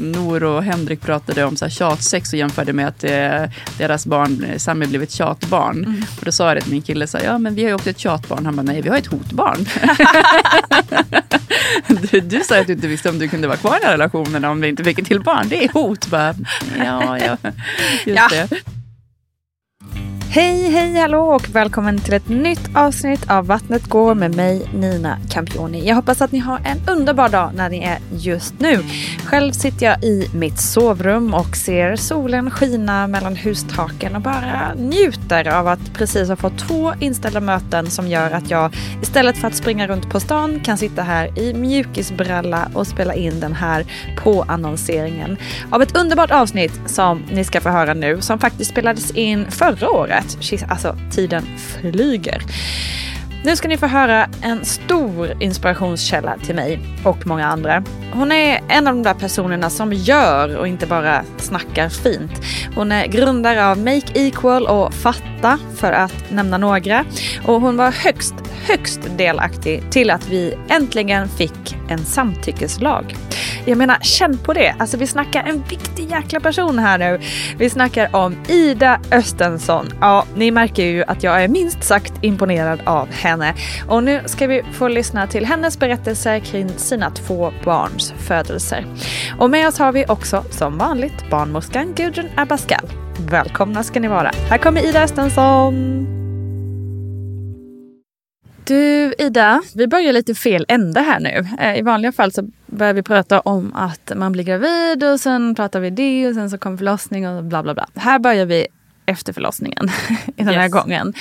Nor och Henrik pratade om så här tjatsex och jämförde med att eh, deras barn, eh, Sami, blev ett tjatbarn. Och då sa det till min kille, så här, ja men vi har ju också ett tjatbarn. Han bara, nej vi har ett hotbarn. du, du sa att du inte visste om du kunde vara kvar i den här relationen om vi inte fick ett till barn. Det är hot. Bara, ja, ja, just Ja. det. Hej, hej, hallå och välkommen till ett nytt avsnitt av Vattnet går med mig Nina Campioni. Jag hoppas att ni har en underbar dag när ni är just nu. Själv sitter jag i mitt sovrum och ser solen skina mellan hustaken och bara njuter av att precis ha fått två inställda möten som gör att jag istället för att springa runt på stan kan sitta här i mjukisbralla och spela in den här påannonseringen av ett underbart avsnitt som ni ska få höra nu som faktiskt spelades in förra året att Alltså, tiden flyger. Nu ska ni få höra en stor inspirationskälla till mig och många andra. Hon är en av de där personerna som gör och inte bara snackar fint. Hon är grundare av Make Equal och Fatta för att nämna några. Och hon var högst, högst delaktig till att vi äntligen fick en samtyckeslag. Jag menar, känn på det. Alltså vi snackar en viktig jäkla person här nu. Vi snackar om Ida Östensson. Ja, ni märker ju att jag är minst sagt imponerad av henne. Och nu ska vi få lyssna till hennes berättelser kring sina två barns födelser. Och med oss har vi också, som vanligt, barnmorskan Gudrun Abascal. Välkomna ska ni vara. Här kommer Ida Östensson. Du Ida, vi börjar lite fel ände här nu. Eh, I vanliga fall så börjar vi prata om att man blir gravid och sen pratar vi det och sen så kommer förlossning och bla bla bla. Här börjar vi efter förlossningen den här Yes. gången.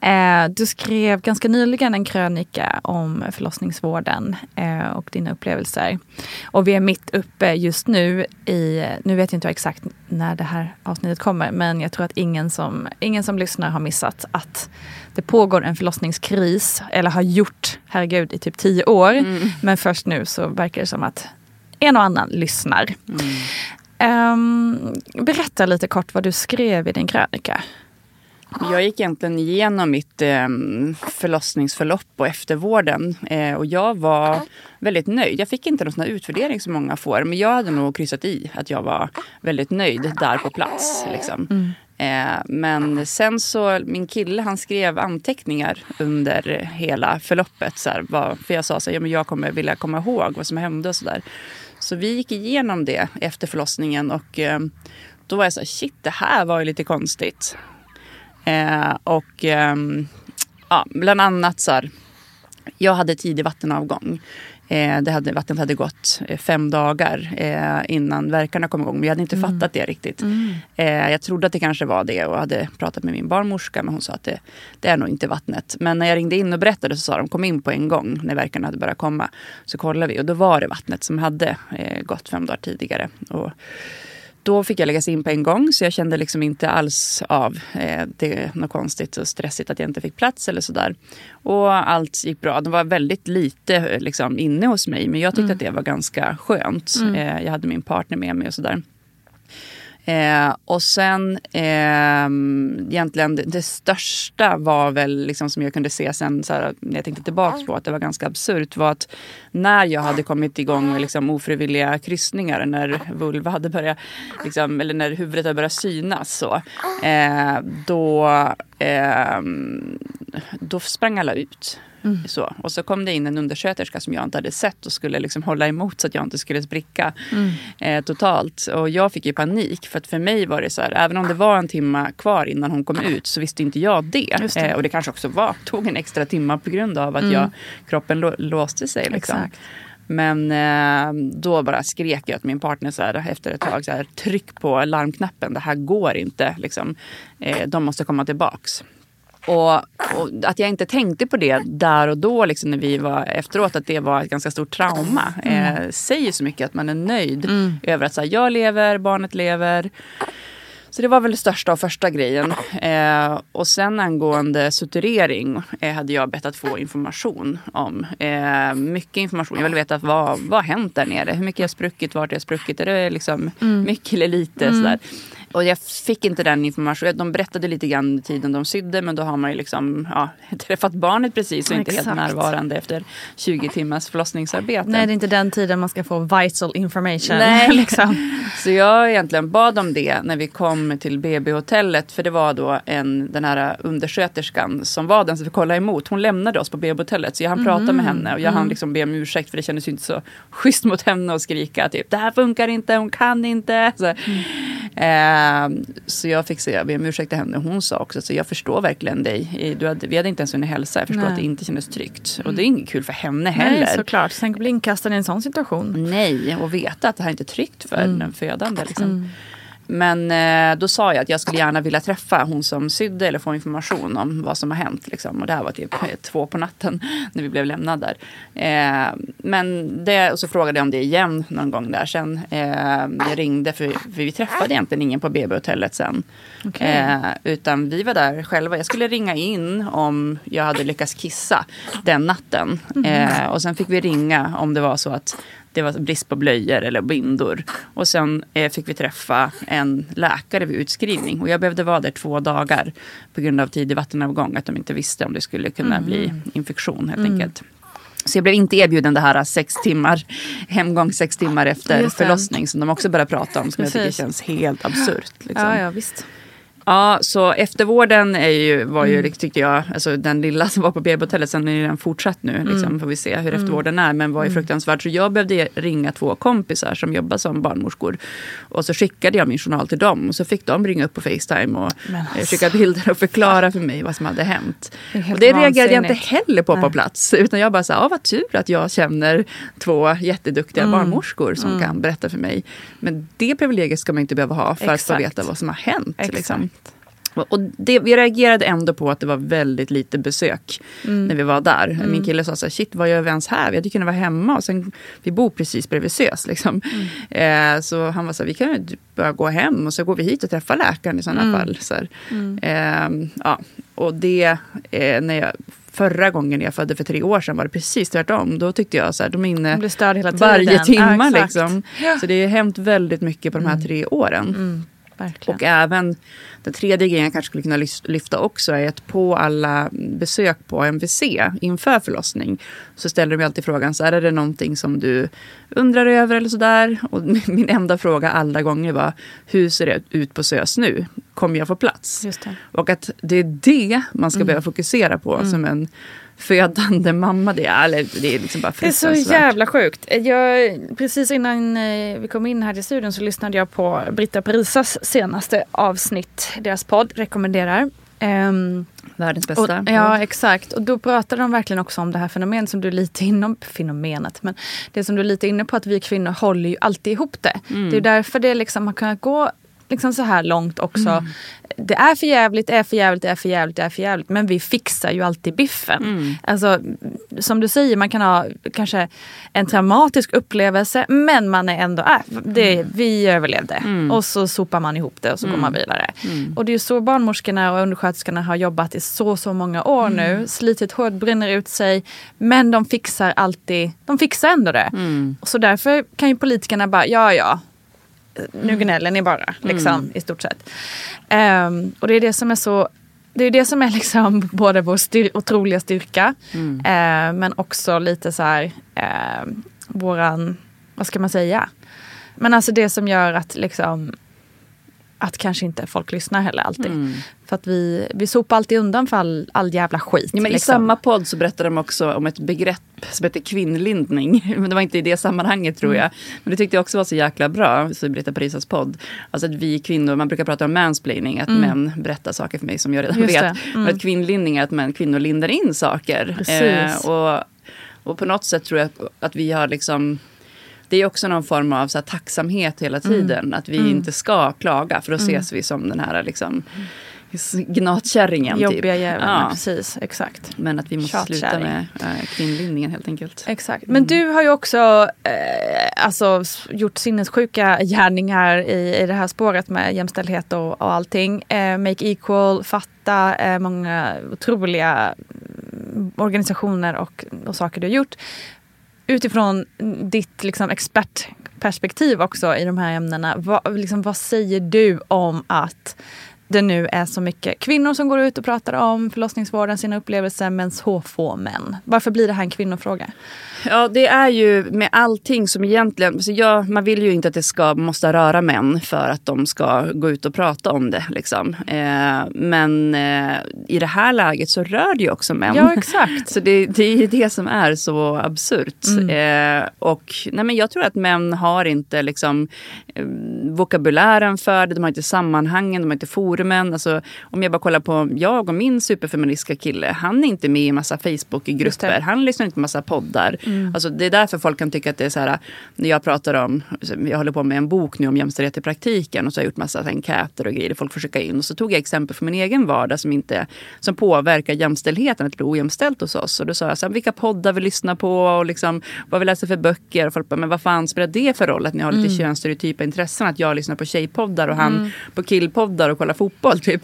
Eh, du skrev ganska nyligen en krönika om förlossningsvården eh, och dina upplevelser. Och vi är mitt uppe just nu i, nu vet jag inte exakt när det här avsnittet kommer, men jag tror att ingen som, ingen som lyssnar har missat att det pågår en förlossningskris, eller har gjort, herregud, i typ tio år. Men först nu så verkar det som att en och annan lyssnar. Ehm, berätta lite kort vad du skrev i din krönika. Jag gick egentligen igenom mitt eh, förlossningsförlopp och eftervården. Eh, och jag var väldigt nöjd. Jag fick inte någon sån utvärdering som många får. Men jag hade nog kryssat i att jag var väldigt nöjd där på plats. Liksom. Mm. Eh, men sen så, min kille han skrev anteckningar under hela förloppet. Så här, för jag sa så här, ja, men jag kommer vilja komma ihåg vad som hände och sådär. Så vi gick igenom det efter förlossningen och eh, då var jag så här, shit det här var ju lite konstigt. Eh, och eh, ja, bland annat så här, jag hade tidig vattenavgång. Eh, det hade, vattnet hade gått eh, fem dagar eh, innan verkarna kom igång. Men jag hade inte fattat det riktigt. Eh, jag trodde att det kanske var det och hade pratat med min barnmorska. Men hon sa att det, det är nog inte vattnet. Men när jag ringde in och berättade så sa de kom in på en gång när verkarna hade börjat komma. Så kollade vi och då var det vattnet som hade gått fem dagar tidigare. Och, då fick jag läggas in på en gång så jag kände liksom inte alls av eh, det något konstigt och stressigt att jag inte fick plats eller sådär. Och allt gick bra. Det var väldigt lite eh, liksom, inne hos mig men jag tyckte att det var ganska skönt. Eh, jag hade min partner med mig och sådär. Eh, och sen eh, egentligen det, det största var väl liksom som jag kunde se sen så här, när jag tänkte tillbaka på att det var ganska absurt var att när jag hade kommit igång med liksom ofrivilliga kryssningar när vulva hade börjat liksom, eller när huvudet hade börjat synas så eh, då, eh, då sprang alla ut. Så. Och så kom det in en undersköterska som jag inte hade sett och skulle liksom hålla emot så att jag inte skulle spricka eh, totalt. Och jag fick ju panik för att för mig var det så här, även om det var en timma kvar innan hon kom ut så visste inte jag det. Det. Eh, och det kanske också var, tog en extra timma på grund av att jag, kroppen lå, låste sig. Liksom. Exakt. Men eh, då bara skrek jag till min partner så här, efter ett tag, så här, tryck på larmknappen, det här går inte. Liksom. Eh, de måste komma tillbaks. Och, och att jag inte tänkte på det där och då liksom när vi var efteråt att det var ett ganska stort trauma. Eh, säger så mycket att man är nöjd över att så här, jag lever, barnet lever. Så det var väl det största och första grejen. Eh, och sen angående suturering eh, hade jag bett att få information om. Eh, mycket information. Jag ville veta vad, vad har hänt där nere? Hur mycket har spruckit? Vart jag spruckit? Är det liksom mycket eller lite? Sådär. Och jag fick inte den informationen. De berättade lite grann under tiden de sydde men då har man ju liksom ja, träffat barnet precis och inte helt Exakt. närvarande efter 20 timmars förlossningsarbete. Nej, det är inte den tiden man ska få vital information. Nej. liksom. Så jag egentligen bad om det när vi kom till BB-hotellet. För det var då en, den här undersköterskan som var den som fick kolla emot. Hon lämnade oss på BB-hotellet. Så jag hann prata med henne och jag hann liksom be om ursäkt. För det kändes ju inte så schysst mot henne att skrika typ det här funkar inte, hon kan inte. Så, eh, så jag fick säga, be om ursäkt till henne. Hon sa också så jag förstår verkligen dig. Du hade, vi hade inte ens hunnit hälsa. Jag förstår Nej. att det inte kändes tryggt. Och det är inget kul för henne heller. Nej, såklart. Tänk att bli inkastad i en sån situation. Nej, och veta att det här inte är tryggt för Mm. den födande. Liksom. Men eh, då sa jag att jag skulle gärna vilja träffa hon som sydde eller få information om vad som har hänt. Liksom. Och det här var typ eh, två på natten när vi blev lämnade där. Eh, men det, och så frågade jag om det igen någon gång där sen. Eh, jag ringde för, för vi träffade egentligen ingen på BB-hotellet sen. Okej. Eh, utan vi var där själva. Jag skulle ringa in om jag hade lyckats kissa den natten. Eh, och sen fick vi ringa om det var så att det var brist på blöjor eller bindor. Och sen eh, fick vi träffa en läkare vid utskrivning. Och jag behövde vara där två dagar på grund av tidig vattenavgång. Att de inte visste om det skulle kunna bli infektion helt enkelt. Så jag blev inte erbjuden det här sex timmar, hemgång sex timmar efter förlossning som de också började prata om. Som jag tycker Precis. känns helt absurt. Liksom. Ja, ja, visst. Ja, så eftervården är ju, var Mm. ju, tyckte jag, alltså den lilla som var på BB-hotellet, sen är ju den fortsatt nu, Mm. liksom, får vi se hur eftervården är, men var ju fruktansvärd. Så jag behövde ringa två kompisar som jobbar som barnmorskor. Och så skickade jag min journal till dem och så fick de ringa upp på Facetime och eh, alltså. skicka bilder och förklara för mig vad som hade hänt. Det och det reagerade jag inte heller på på Nej. plats, utan jag bara sa, ja vad tur att jag känner två jätteduktiga Mm. barnmorskor som kan berätta för mig. Men det privilegiet ska man inte behöva ha för att Exakt. få veta vad som har hänt. Exakt. Liksom. Och det, vi reagerade ändå på att det var väldigt lite besök Mm. när vi var där. Min kille sa så här, shit vad gör vi ens här? Vi hade kunnat vara hemma och sen, vi bor precis bredvid SÖS. Liksom. Mm. Eh, så han var så här, vi kan ju bara gå hem och så går vi hit och träffar läkaren i sådana Mm. fall. Så här. Eh, ja. Och det, eh, när jag, förra gången jag födde för tre år sedan var det precis tvärtom. Då tyckte jag så här, de är inne varje timme. Ja, exakt. liksom. Så det har hänt väldigt mycket på de här tre åren. Mm, verkligen. Och även den tredje grejen jag kanske skulle kunna lyfta också är att på alla besök på MVC inför förlossning så ställer de alltid frågan så här, är det någonting som du undrar över eller sådär? Och min enda fråga alla gånger var hur ser det ut på SÖS nu? Kommer jag få plats? Och att det är det man ska Mm. börja fokusera på som en födande mamma. Det är, eller, det är liksom bara Det är så jävla sjukt. Jag, precis innan eh, vi kom in här till studion så lyssnade jag på Britta Parisas senaste avsnitt. Deras podd rekommenderar. Ehm, Världens och, bästa. ja exakt. Och då pratade de verkligen också om det här fenomenet som du är lite inne fenomenet, men det som du är lite inne på att vi kvinnor håller ju alltid ihop det. Mm. Det är därför det liksom har kunnat gå liksom så här långt också. Mm. Det är för jävligt, är för jävligt, är för jävligt, är för jävligt. Men vi fixar ju alltid biffen. Mm. Alltså, som du säger, man kan ha kanske en traumatisk upplevelse men man är ändå, äh, det, Mm. vi överlevde. Och så sopar man ihop det och så går man vidare. Mm. Och det är så barnmorskorna och undersköterskorna har jobbat i så, så många år Mm. nu. Slitit hårt, bränner ut sig. Men de fixar alltid, de fixar ändå det. Mm. Så därför kan ju politikerna bara, ja ja, Mm. Nu gnäller ni bara, liksom, i stort sett. Ehm, och det är det som är så det är det som är liksom både vår styr otroliga styrka Mm. eh, men också lite så här eh, våran, vad ska man säga? Men alltså det som gör att liksom att kanske inte folk lyssnar heller alltid. Mm. För att vi, vi sopar alltid undan för all, all jävla skit. Ja, men I liksom. samma podd så berättade de också om ett begrepp som heter kvinnlindning. Men det var inte i det sammanhanget tror jag. Men det tyckte jag också var så jäkla bra, så i Britta Parisas podd. Alltså att vi kvinnor, man brukar prata om mansplaining, att män berättar saker för mig som jag redan Just vet. Mm. Men att kvinnlindning är att män, kvinnor lindar in saker. Eh, och, och på något sätt tror jag att vi har liksom det är också någon form av så här, tacksamhet hela Mm. tiden. Att vi inte ska klaga för då ses vi som den här liksom, gnatkärringen. Jobbiga typ. jäveln, Ja. precis. Exakt. Men att vi måste sluta med äh, kvinnlindningen helt enkelt. Exakt. Men du har ju också eh, alltså, gjort sinnessjuka gärningar i, i det här spåret med jämställdhet och, och allting. Eh, Make Equal, Fatta, eh, många otroliga mm, organisationer och, och saker du har gjort. Utifrån ditt liksom, expertperspektiv också i de här ämnena. Vad, liksom, vad säger du om att det nu är så mycket kvinnor som går ut och pratar om förlossningsvården, sina upplevelser, men så få män. Varför blir det här en kvinnofråga? Ja, det är ju med allting som egentligen... Alltså jag, man vill ju inte att det ska, måste röra män för att de ska gå ut och prata om det. Liksom. Eh, men eh, i det här läget så rör det ju också män. Ja, exakt. Så det, det är det som är så absurt. Eh, och nej, men jag tror att män har inte liksom, eh, vokabulären för det, de har inte sammanhangen, de har inte forumen. Alltså, om jag bara kollar på jag och min superfeministiska kille, han är inte med i massa. Facebookgrupper, han lyssnar inte på massa poddar. Alltså, det är därför folk kan tycka att det är så här, när jag pratar om, jag håller på med en bok nu om jämställdhet i praktiken och så har jag gjort massa enkäter och grejer folk skicka in. Och så tog jag exempel från min egen vardag som, inte, som påverkar jämställdheten, att det blir ojämställt hos oss. Och då sa jag så här, vilka poddar vi lyssnar på och liksom, vad vi läser för böcker. Och folk bara, men vad fan spelar det för roll att ni har lite könsstereotypa intressen? Att jag lyssnar på tjejpoddar och han på killpoddar och kollar fotboll typ.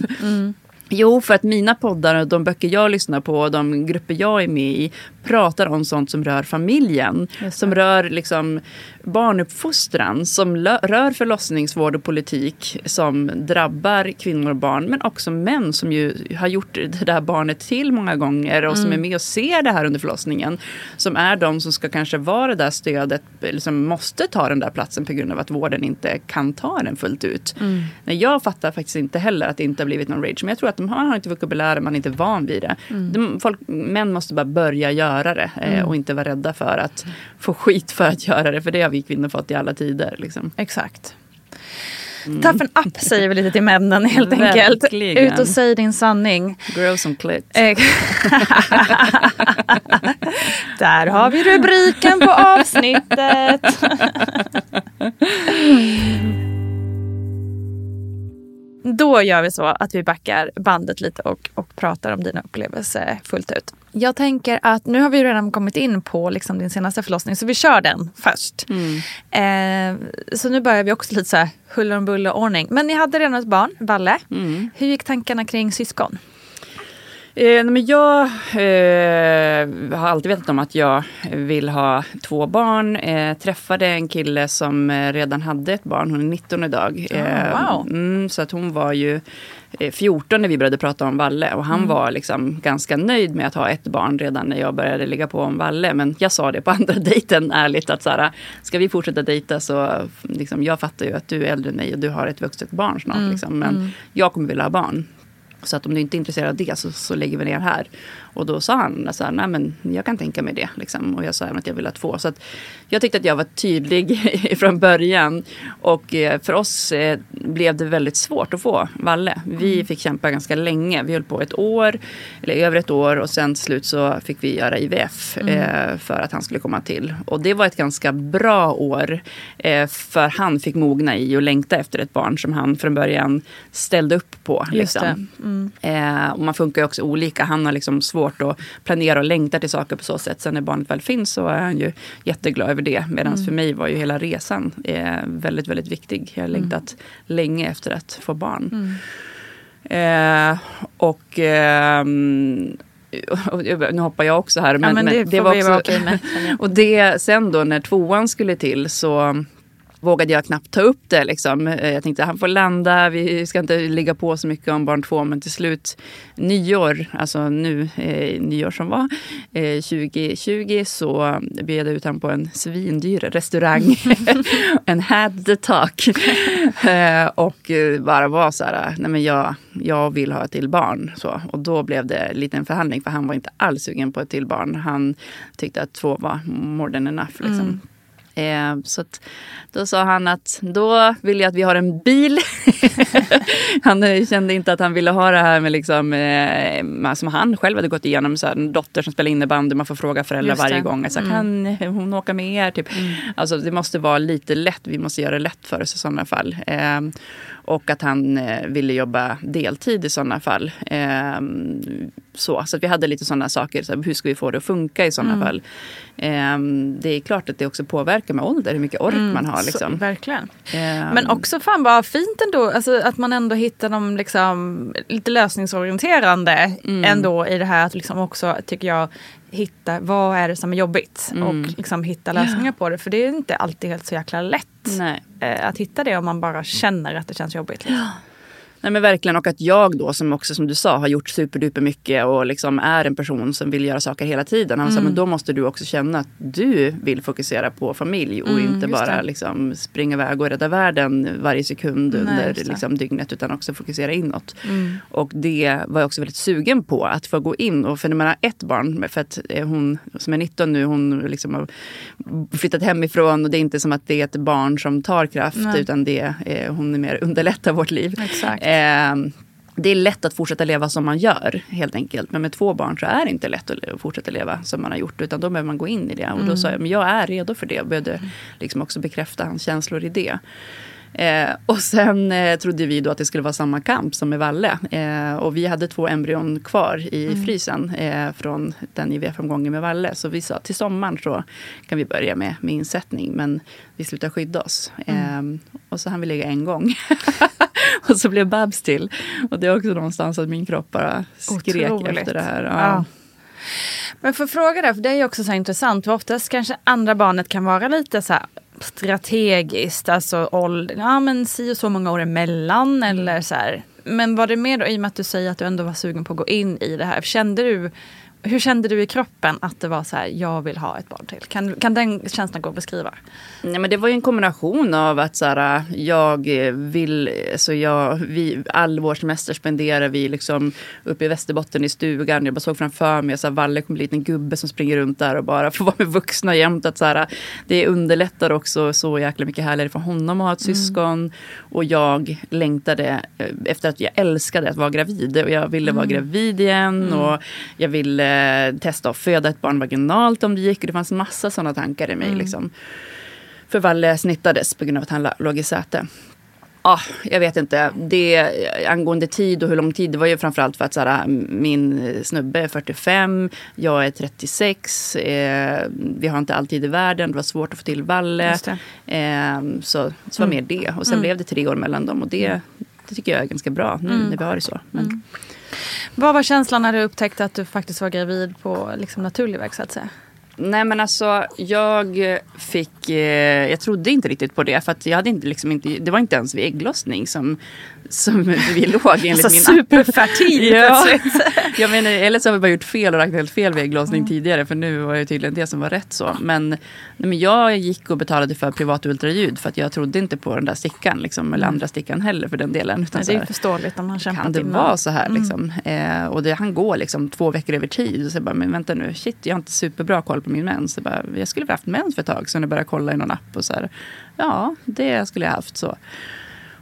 Jo, för att mina poddar och de böcker jag lyssnar på och de grupper jag är med i pratar om sånt som rör familjen. Som rör liksom barnuppfostran, som rör förlossningsvård och politik som drabbar kvinnor och barn men också män som ju har gjort det där barnet till många gånger och som är med och ser det här under förlossningen. Som är de som ska kanske vara det där stödet, eller som måste ta den där platsen på grund av att vården inte kan ta den fullt ut. Nej, jag fattar faktiskt inte heller att det inte har blivit någon rage. Men jag tror att de har, har inte vokabulären, man är inte van vid det. De, folk, män måste bara börja göra det eh, och inte vara rädda för att få skit för att göra det. För det har vi kvinnor fått i alla tider. Liksom. Exakt. Toughen up säger vi lite till männen helt enkelt. Verkligen. Ut och säg din sanning. Grow some clit. Eh, Där har vi rubriken på avsnittet. Då gör vi så att vi backar bandet lite och, och pratar om dina upplevelser fullt ut. Jag tänker att nu har vi redan kommit in på liksom din senaste förlossning så vi kör den först. Eh, så nu börjar vi också lite så här huller om buller ordning. Men ni hade redan ett barn, Valle. Hur gick tankarna kring syskon? Eh, men jag eh, har alltid vetat om att jag vill ha två barn. Eh, träffade en kille som eh, redan hade ett barn. Hon är 19 idag. Oh, wow. mm, så att hon var ju 14 när vi började prata om Valle. Och han mm. var liksom ganska nöjd med att ha ett barn redan när jag började ligga på om Valle. Men jag sa det på andra dejten ärligt att så här, ska vi fortsätta dejta så liksom, jag fattar ju att du är äldre än mig och du har ett vuxet barn snart. Mm. Liksom, men mm. jag kommer vilja ha barn. Så att om du inte är intresserad av det så, så lägger vi ner här. Och då sa han så här, nej men jag kan tänka mig det. Liksom. Och jag sa även att jag vill ha två. Så att jag tyckte att jag var tydlig från början. Och eh, för oss eh, blev det väldigt svårt att få Valle. Vi mm. fick kämpa ganska länge. Vi höll på ett år, eller över ett år. Och sen till slut så fick vi göra IVF mm. eh, för att han skulle komma till. Och det var ett ganska bra år. För han fick mogna i och längta efter ett barn som han från början ställde upp på. Liksom. Mm. Och man funkar ju också olika. Han har liksom svårt svårt att planera och längta till saker på så sätt. Sen när barnet väl finns så är han ju jätteglad över det. Medan mm. för mig var ju hela resan eh, väldigt, väldigt viktig. Jag har mm. längtat mm. länge efter att få barn. Mm. Eh, och eh, nu hoppar jag också här. Men, ja, men det, men det var också, med. och det, sen då när tvåan skulle till så vågade jag knappt ta upp det. Liksom. Eh, jag tänkte han får landa, vi ska inte ligga på så mycket om barn två. Men till slut, nyår, alltså nu eh, nyår som var, eh, 2020 så bjöd jag ut honom på en svindyr restaurang. en had the talk. eh, och bara var så här, nej men jag, jag vill ha ett till barn. Så. Och då blev det en liten förhandling för han var inte alls sugen på ett till barn. Han tyckte att två var more than enough. Liksom. Mm. Eh, så då sa han att då vill jag att vi har en bil. han kände inte att han ville ha det här med liksom, eh, som han själv hade gått igenom. Så här, en dotter som spelar innebandy, man får fråga föräldrar varje gång. Så här, mm. Kan hon åka med er? Typ. Mm. Alltså, det måste vara lite lätt, vi måste göra det lätt för oss i sådana fall. Eh, och att han eh, ville jobba deltid i sådana fall. Eh, så, så att vi hade lite sådana saker. Så hur ska vi få det att funka i sådana mm. fall? Eh, det är klart att det också påverkar med ålder hur mycket ork mm, man har. Liksom. Så, verkligen. Ehm. Men också fan vad fint ändå. Alltså, att man ändå hittar dem liksom, lite lösningsorienterande mm. ändå i det här. Att liksom också, tycker jag, hitta vad är det som är jobbigt mm. och liksom hitta lösningar på det. För det är inte alltid helt så jäkla lätt eh, att hitta det om man bara känner att det känns jobbigt. Liksom. Nej men verkligen och att jag då som också som du sa har gjort superduper mycket och liksom är en person som vill göra saker hela tiden. Han mm. sa men då måste du också känna att du vill fokusera på familj och mm, inte bara liksom springa iväg och rädda världen varje sekund Nej, under liksom dygnet utan också fokusera inåt. Mm. Och det var jag också väldigt sugen på att få gå in och för när man har ett barn, för att eh, hon som är 19 nu hon liksom har flyttat hemifrån och det är inte som att det är ett barn som tar kraft Nej. utan det är, hon är mer underlättar vårt liv. Exakt. Eh, det är lätt att fortsätta leva som man gör helt enkelt. Men med två barn så är det inte lätt att fortsätta leva som man har gjort. Utan då behöver man gå in i det. Och då sa jag, men jag är redo för det. Jag behövde liksom också bekräfta hans känslor i det. Eh, och sen eh, trodde vi då att det skulle vara samma kamp som med Valle. Eh, och vi hade två embryon kvar i mm. frysen eh, från den IVF-omgången med Valle. Så vi sa till sommaren så kan vi börja med, med insättning. Men vi slutar skydda oss. Mm. Eh, och så hann vi lägga en gång. och så blev Babs till. Och det är också någonstans att min kropp bara skrek Otroligt. efter det här. Ja. Ja. Men för fråga det, för det är ju också så intressant. För oftast kanske andra barnet kan vara lite så här strategiskt, alltså ålder, ja men si och så många år emellan eller så här. Men var det mer då, i och med att du säger att du ändå var sugen på att gå in i det här, kände du hur kände du i kroppen att det var så här, jag vill ha ett barn till? Kan, kan den känslan gå att beskriva? Nej, men det var ju en kombination av att så här, jag vill, så jag, vi, all vår semester spenderar vi liksom uppe i Västerbotten i stugan. Jag bara såg framför mig att Valle kommer bli en liten gubbe som springer runt där och bara får vara med vuxna jämt. Att så här, det underlättar också så jäkla mycket härligare för honom att ha ett mm. syskon. Och jag längtade eh, efter att jag älskade att vara gravid och jag ville mm. vara gravid igen. Mm. Och jag ville eh, testa att föda ett barn vaginalt om det gick. Och det fanns massa sådana tankar i mig. Mm. Liksom. För Valle snittades på grund av att han låg i säte. Ah, jag vet inte. Det, angående tid och hur lång tid, det var ju framförallt för att så här, min snubbe är 45, jag är 36, eh, vi har inte alltid i världen, det var svårt att få till Valle. Eh, så, så var mm. mer det. Och sen mm. blev det tre år mellan dem och det det tycker jag är ganska bra nu Mm. när vi har det så. Men, vad var känslan när du upptäckte att du faktiskt var gravid på liksom, naturlig väg så att säga? Nej men alltså jag fick, eh, jag trodde inte riktigt på det för att jag hade inte, liksom inte, det var inte ens vid ägglossning som, som vi låg enligt Alltså min superfertil Ja. Jag menar, eller så har vi bara gjort fel och räknat helt fel vid Mm. tidigare för nu var det tydligen det som var rätt så. Men, nej, men jag gick och betalade för privat ultraljud för att jag trodde inte på den där stickan liksom, eller andra stickan heller för den delen. Utan Nej, det är här, förståeligt om man kämpat kan det innan. vara så här liksom? Eh, och det, han går liksom två veckor över tid. Och så jag bara, men vänta nu, shit, jag har inte superbra koll på min mens. Jag, bara, jag skulle ha haft mens för ett tag sedan och började kolla i någon app. Och så här, ja, det skulle jag haft så.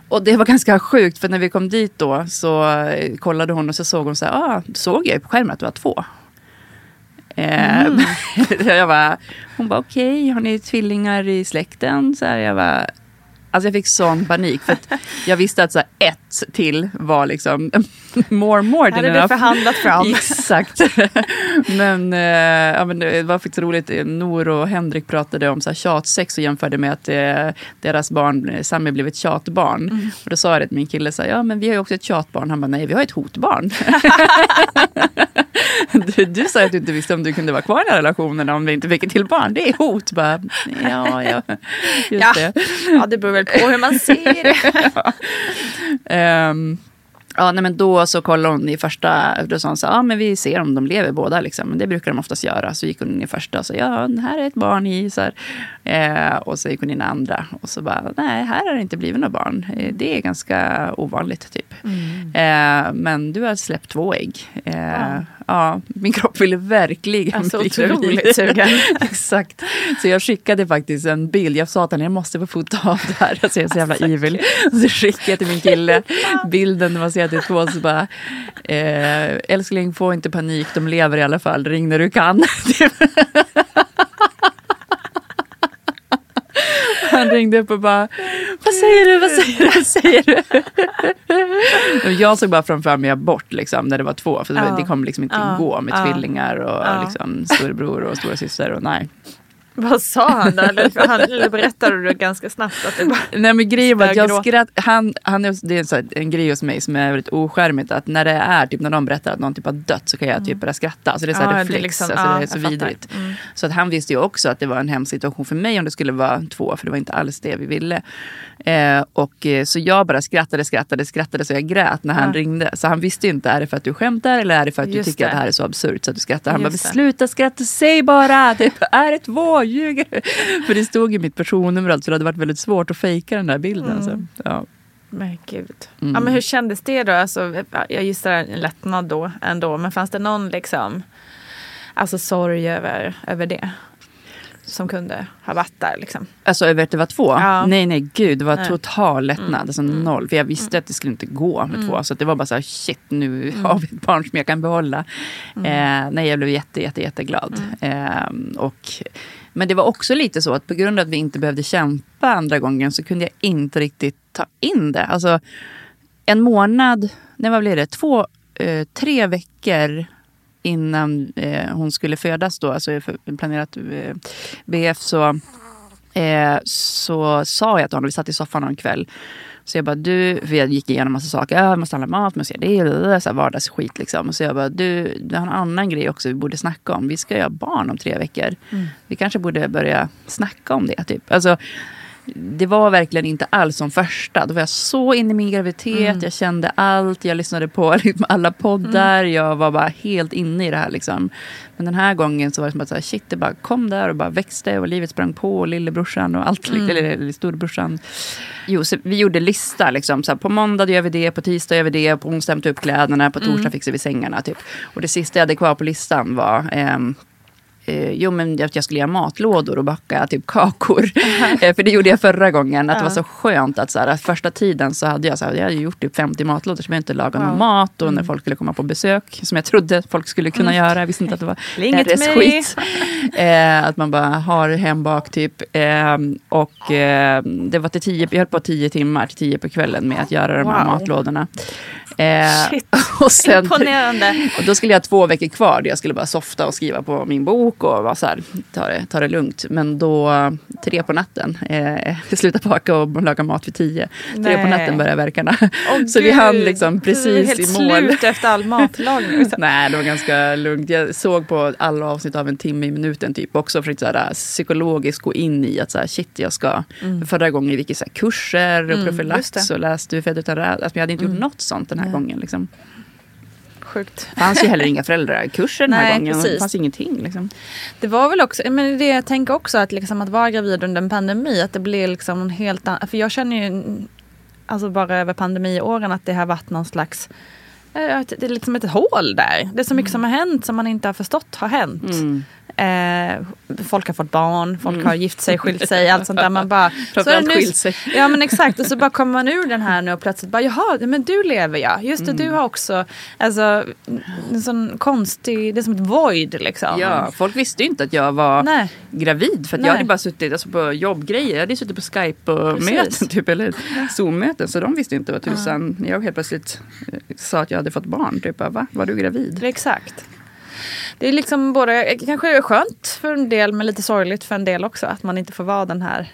Och det var ganska sjukt för när vi kom dit då så eh, kollade hon och så såg hon så här, ah, såg jag på skärmen att det var två. Eh, jag bara, hon bara okej, har ni tvillingar i släkten? Så här, jag bara, alltså jag fick sån panik. För jag visste att så här, ett till var liksom more more than du enough. förhandlat fram? Exakt. men, eh, ja, men det var faktiskt roligt. Nor och Henrik pratade om så här, tjatsex och jämförde med att eh, deras barn, eh, Sami, blev ett tjatbarn. Mm. Och då sa det till min kille, så här, ja men vi har ju också ett tjatbarn. Han bara, nej vi har ett hotbarn. du, du sa att du inte visste om du kunde vara kvar i den här relationen om vi inte fick ett till barn. Det är hot. Bara, ja, ja, just Ja. det. Ja, det beror väl på hur man ser det. Ehm, ja, nej, men då så kollade hon i första, då sa hon så ja men vi ser om de lever båda liksom. Men det brukar de oftast göra. Så gick hon in i första och sa, ja det här är ett barn i. Så. Eh, och så gick hon in i andra och så bara, nej här har det inte blivit något barn. Eh, det är ganska ovanligt typ. Eh, men du har släppt två ägg. Eh, ja. Min kropp ville verkligen Alltså, bli otroligt sugen. Exakt. Så jag skickade faktiskt en bild. Jag sa att jag måste få fota av det här. Alltså jag är så jävla evil. Så skickade jag till min kille bilden. Det var så jätte två så bara. Eh, älskling, få inte panik. De lever i alla fall. Ring när du kan. Han ringde upp och bara, vad säger du, vad säger du, vad säger du? Jag såg bara framför mig abort liksom, när det var två. För det, Ja. det kommer liksom inte Ja. gå med Ja. tvillingar och Ja. liksom, storebror och stora syster och nej. Vad sa han då? Eller, han, eller berättade du ganska snabbt att det bara... Nej men grejen var att jag skratt, han, han är, det är en, så här, en grej hos mig som är väldigt oskärmigt. Att när det är typ när de berättar att någon typ har dött så kan jag typ börja skratta. Alltså det är så här Ja, det är reflex. liksom- alltså ja, det är så vidrigt. Mm. Så att han visste ju också att det var en hemsk situation för mig om det skulle vara två. För det var inte alls det vi ville. Eh, och, eh, så jag bara skrattade, skrattade, skrattade så jag grät när han Ja. ringde. Så han visste ju inte, är det för att du skämtar eller är det för att Just du tycker det. att det här är så absurt så att du skrattar. Han Just bara, det. sluta skratta, säg bara! Typ, är det två? Ljuger du?" För det stod i mitt personnummer alltså, det hade varit väldigt svårt att fejka den där bilden. Mm. Så, ja. Men gud. Mm. Ja, men hur kändes det då? Alltså, jag gissar en lättnad då ändå. Men fanns det någon liksom, alltså sorg över, över det? Som kunde ha varit där liksom. Alltså över att det var två? Ja. Nej, nej, gud. Det var Nej. total lättnad. Mm. Alltså noll. För jag visste att det skulle inte gå med Mm. två. Så det var bara så här, shit, nu Mm. har vi ett barn som jag kan behålla. Mm. Eh, nej, jag blev jätte, jätte, jätteglad. Eh, och, men det var också lite så att på grund av att vi inte behövde kämpa andra gången så kunde jag inte riktigt ta in det. Alltså en månad, nej vad blev det, två, eh, tre veckor innan eh, hon skulle födas då, alltså planerat eh, BF så, eh, så sa jag till honom, vi satt i soffan någon kväll. Så jag bara, du, för jag gick igenom massa saker. Ja, jag måste handla mat, måste göra det, så här vardagsskit liksom. Så jag bara, du, det har en annan grej också vi borde snacka om. Vi ska göra barn om tre veckor. Vi kanske borde börja snacka om det. Typ. Alltså, det var verkligen inte alls som första. Då var jag så inne i min graviditet. Mm. Jag kände allt. Jag lyssnade på liksom alla poddar. Jag var bara helt inne i det här. Liksom. Men den här gången så var det som att så här, shit, det bara kom där och bara växte. Och livet sprang på. Och lillebrorsan och allt. Mm. Eller, eller storebrorsan. Jo, vi gjorde lista. Liksom, så här, på måndag gör vi det. På tisdag gör vi det. På onsdag hämtar vi upp kläderna. På torsdag Mm. fixar vi sängarna. Typ. Och det sista jag hade kvar på listan var ehm, Eh, jo men att jag skulle göra matlådor och baka typ kakor. eh, för det gjorde jag förra gången. Att det Ja. var så skönt att så här, första tiden så hade jag, så här, jag hade gjort typ 50 matlådor så jag inte laga någon Wow. mat. Och när Mm. folk skulle komma på besök. Som jag trodde folk skulle kunna Mm. göra. Jag visste inte att det var Det RS skit. eh, att man bara har hembak typ. Eh, och eh, det var till tio, jag höll på tio timmar till tio på kvällen med att göra de här Wow. matlådorna. Eh, Shit, och sen, imponerande. och då skulle jag ha två veckor kvar där jag skulle bara softa och skriva på min bok och vara så här, ta det, ta det lugnt. Men då, tre på natten. Eh, sluta baka och laga mat vid tio. Tre på Nej. natten började verkarna. Åh, så vi hann liksom precis helt i mål. slut efter all matlagning. Nej, det var ganska lugnt. Jag såg på alla avsnitt av en timme i minuten typ också för att så här, psykologiskt gå in i att så här, shit, jag ska... Förra gången gick jag kurser och Mm, profylax och läste Hur född utan rädsla. Alltså, jag hade inte gjort något sånt den här gången. Liksom. Sjukt. Det fanns ju heller inga föräldrakurser den här Nej, gången. precis. Det fanns ingenting. Liksom. Det var väl också, men det jag tänker också att, liksom att vara gravid under en pandemi, att det blir liksom en helt annan, för jag känner ju alltså bara över pandemiåren att det har varit någon slags eh, det är liksom ett hål där. Det är så mycket som har hänt som man inte har förstått har hänt. Mm. Eh, folk har fått barn, folk har gift sig, skilt sig, allt sånt där. Man bara, så är det nu- sig. Ja men exakt och så bara kommer man ur den här nu och plötsligt bara jaha, men du lever ja. Just det, Mm. du har också, alltså en sån konstig, det är som ett void liksom. Ja, folk visste ju inte att jag var Nej. gravid. För att Nej. jag hade bara suttit alltså, på jobbgrejer. Jag hade suttit på Skype-möten typ, eller Zoom-möten. Så de visste inte vad tusan. När jag helt plötsligt eh, sa att jag hade fått barn. Typ, va? Var du gravid? Exakt. Det är liksom både kanske skönt för en del men lite sorgligt för en del också att man inte får vara den här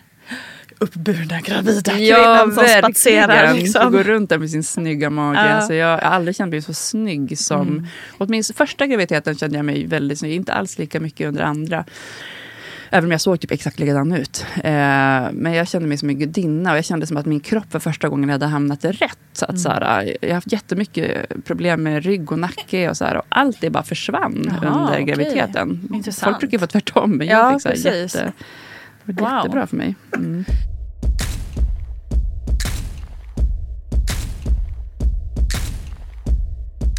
uppburna gravida kvinnan som spatserar. Får Liksom. gå runt där med sin snygga mage. Ja. Alltså jag har aldrig känt mig så snygg som... Mm. Åtminstone första graviditeten kände jag mig väldigt snygg. Inte alls lika mycket under andra. Även om jag såg typ exakt likadan ut. Eh, men jag kände mig som en gudinna och jag kände som att min kropp för första gången hade hamnat rätt. Så Mm. att, så här, jag har haft jättemycket problem med rygg och nacke och, så här, och allt det bara försvann Jaha, under okej. graviditeten. Intressant. Folk brukar få tvärtom men Ja, jag fick så här, precis. jätte, det var Wow. jättebra för mig. Mm.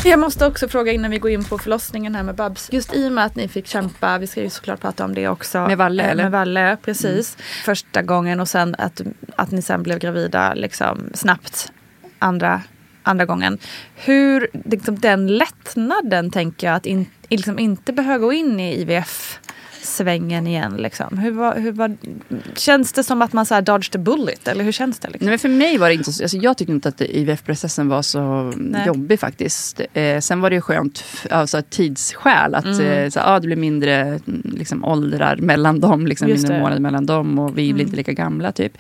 Jag måste också fråga innan vi går in på förlossningen här med Babs. Just i och med att ni fick kämpa, vi ska ju såklart prata om det också. Med Valle, Eh, eller? Med Valle, precis. Första gången och sen att, att ni sen blev gravida liksom snabbt andra, andra gången. Hur, liksom den lättnaden tänker jag att in, liksom inte behöva gå in i IVF svängen igen liksom. Hur var, hur var, känns det som att man så här dodged a bullet eller hur känns det? Liksom? Nej, men för mig var det inte så, alltså jag tyckte inte att IVF-processen var så Nej. jobbig faktiskt. Eh, sen var det ju skönt, alltså tidsskäl, att eh, så, ah, det blir mindre mm, liksom, åldrar mellan dem, liksom, Just mindre månader mellan dem och vi blir inte lika gamla typ.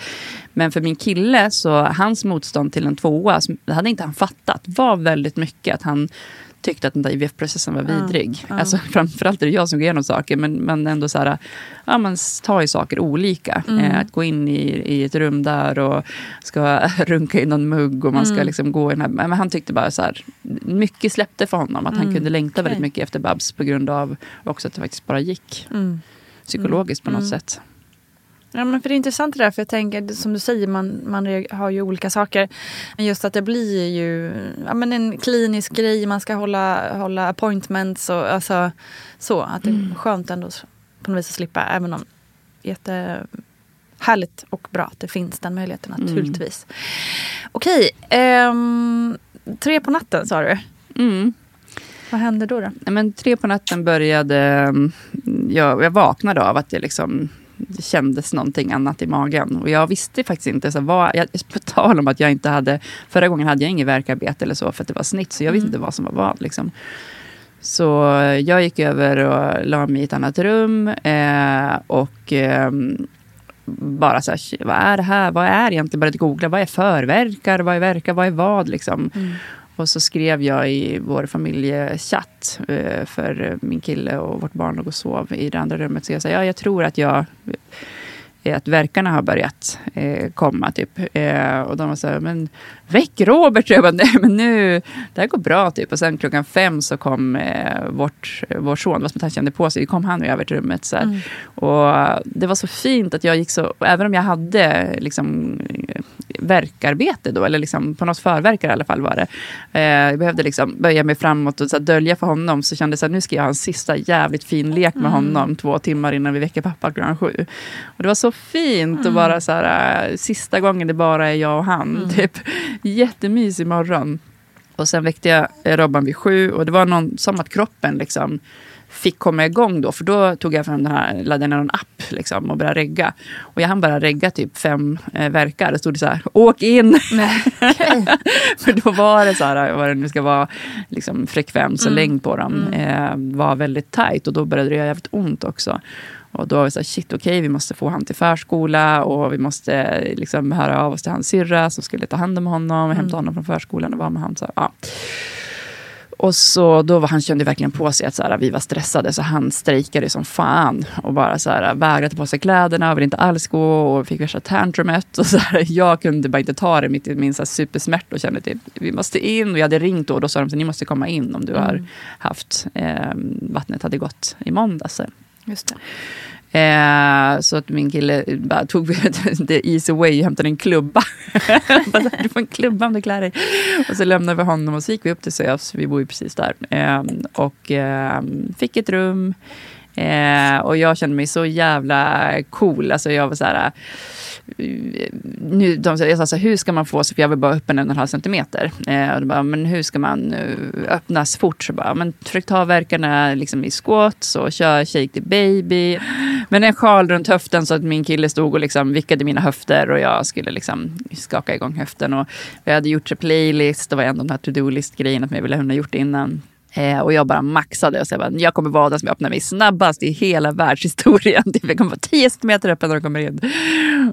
Men för min kille, så hans motstånd till en tvåa, det hade inte han fattat, var väldigt mycket att han tyckte att den där IVF-processen var vidrig. Alltså, framförallt är det jag som går igenom saker, men, men ändå så här, ja, man tar ju saker olika. Eh, att gå in i, i ett rum där och ska runka i någon mugg och man ska liksom gå i den här... Men han tyckte bara så här, mycket släppte för honom. Att han kunde längta väldigt Okej. mycket efter Babs på grund av också att det faktiskt bara gick. Mm. Psykologiskt på något sätt. Ja, men för det är intressant det där, för jag tänker som du säger, man, man har ju olika saker. Men just att det blir ju ja, men en klinisk grej, man ska hålla, hålla appointments och alltså, så. Att det är skönt ändå på något vis att slippa, även om jättehärligt och bra att det finns den möjligheten naturligtvis. Okej, ehm, tre på natten sa du. Mm. Vad hände då? då? Nej, Men tre på natten började mm, jag, jag vaknade av att det liksom det kändes någonting annat i magen. Och jag visste faktiskt inte, så vad, jag, på tal om att jag inte hade, förra gången hade jag inget värkarbete eller så för att det var snitt, så jag visste inte vad som var vad. Liksom. Så jag gick över och la mig i ett annat rum eh, och eh, bara så här, "Shit, vad är det här? Vad är egentligen? Började googla, vad är förverkar? Vad är verkar? Vad är vad? Liksom. Och så skrev jag i vår familjechatt eh, för min kille och vårt barn låg och sov i det andra rummet. Så jag sa, ja, jag tror att jag eh, att verkarna har börjat eh, komma. Typ. Eh, och de var så här, men väck Robert! Jag bara, nej men nu, det här går bra. Typ. Och sen klockan fem så kom eh, vårt, vår son, var som att han kände på sig, kom han över till rummet. Så här. Och det var så fint att jag gick så, även om jag hade liksom verkarbete då, eller liksom på något förverkare i alla fall var det. Eh, jag behövde liksom böja mig framåt och så dölja för honom, så kände jag här, nu ska jag ha en sista jävligt fin lek med honom två timmar innan vi väcker pappa klockan sju. Och det var så fint och bara så här, eh, sista gången det bara är jag och han. Typ. Jättemysig morgon. Och sen väckte jag Robban vid sju och det var någon, som att kroppen liksom fick komma igång då. För då tog jag fram den här, laddade ner en app liksom, och började regga. Och jag hann bara regga typ fem eh, verkar. Det stod det så här, åk in! för då var det så här, vad det nu ska vara, liksom frekvens och längd på dem. Eh, var väldigt tajt och då började det göra jävligt ont också. Och då var vi så här, shit okej, okay, vi måste få honom till förskola och vi måste liksom höra av oss till hans syrra som skulle ta hand om honom, mm. hämta honom från förskolan och vara med honom. Så, ja. Och så då var, han kände verkligen på sig att så här, vi var stressade så han strejkade som fan. Och bara så här, vägrade ta på sig kläderna, ville inte alls gå och fick värsta tantrumet. Och så här, jag kunde bara inte ta det mitt i min så här, supersmärta och kände att vi måste in. Och jag hade ringt då och då sa de att ni måste komma in om du mm. har haft eh, vattnet hade gått i måndags. Just det. Eh, så att min kille bara tog the easy way och hämtade en klubba. du får en klubba om du klär dig. Och så lämnade vi honom och så gick vi upp till SÖS, vi bor ju precis där. Eh, och eh, fick ett rum. Eh, och jag kände mig så jävla cool. Alltså jag var så här nu, de, jag sa så här, hur ska man få, för jag vill bara öppna en och en halv centimeter. Eh, och bara, men hur ska man uh, öppnas fort? Så bara, men försök ta verkarna liksom i squats och kör shake the baby. Men en sjal runt höften så att min kille stod och liksom vickade mina höfter och jag skulle liksom skaka igång höften. Och vi hade gjort en playlist, det var en av de här to-do-list grejerna som jag ville ha gjort innan. Eh, och jag bara maxade och så jag, bara, jag kommer vara den som öppnar mig snabbast i hela världshistorien. Jag kommer vara 10 centimeter öppen när de kommer in.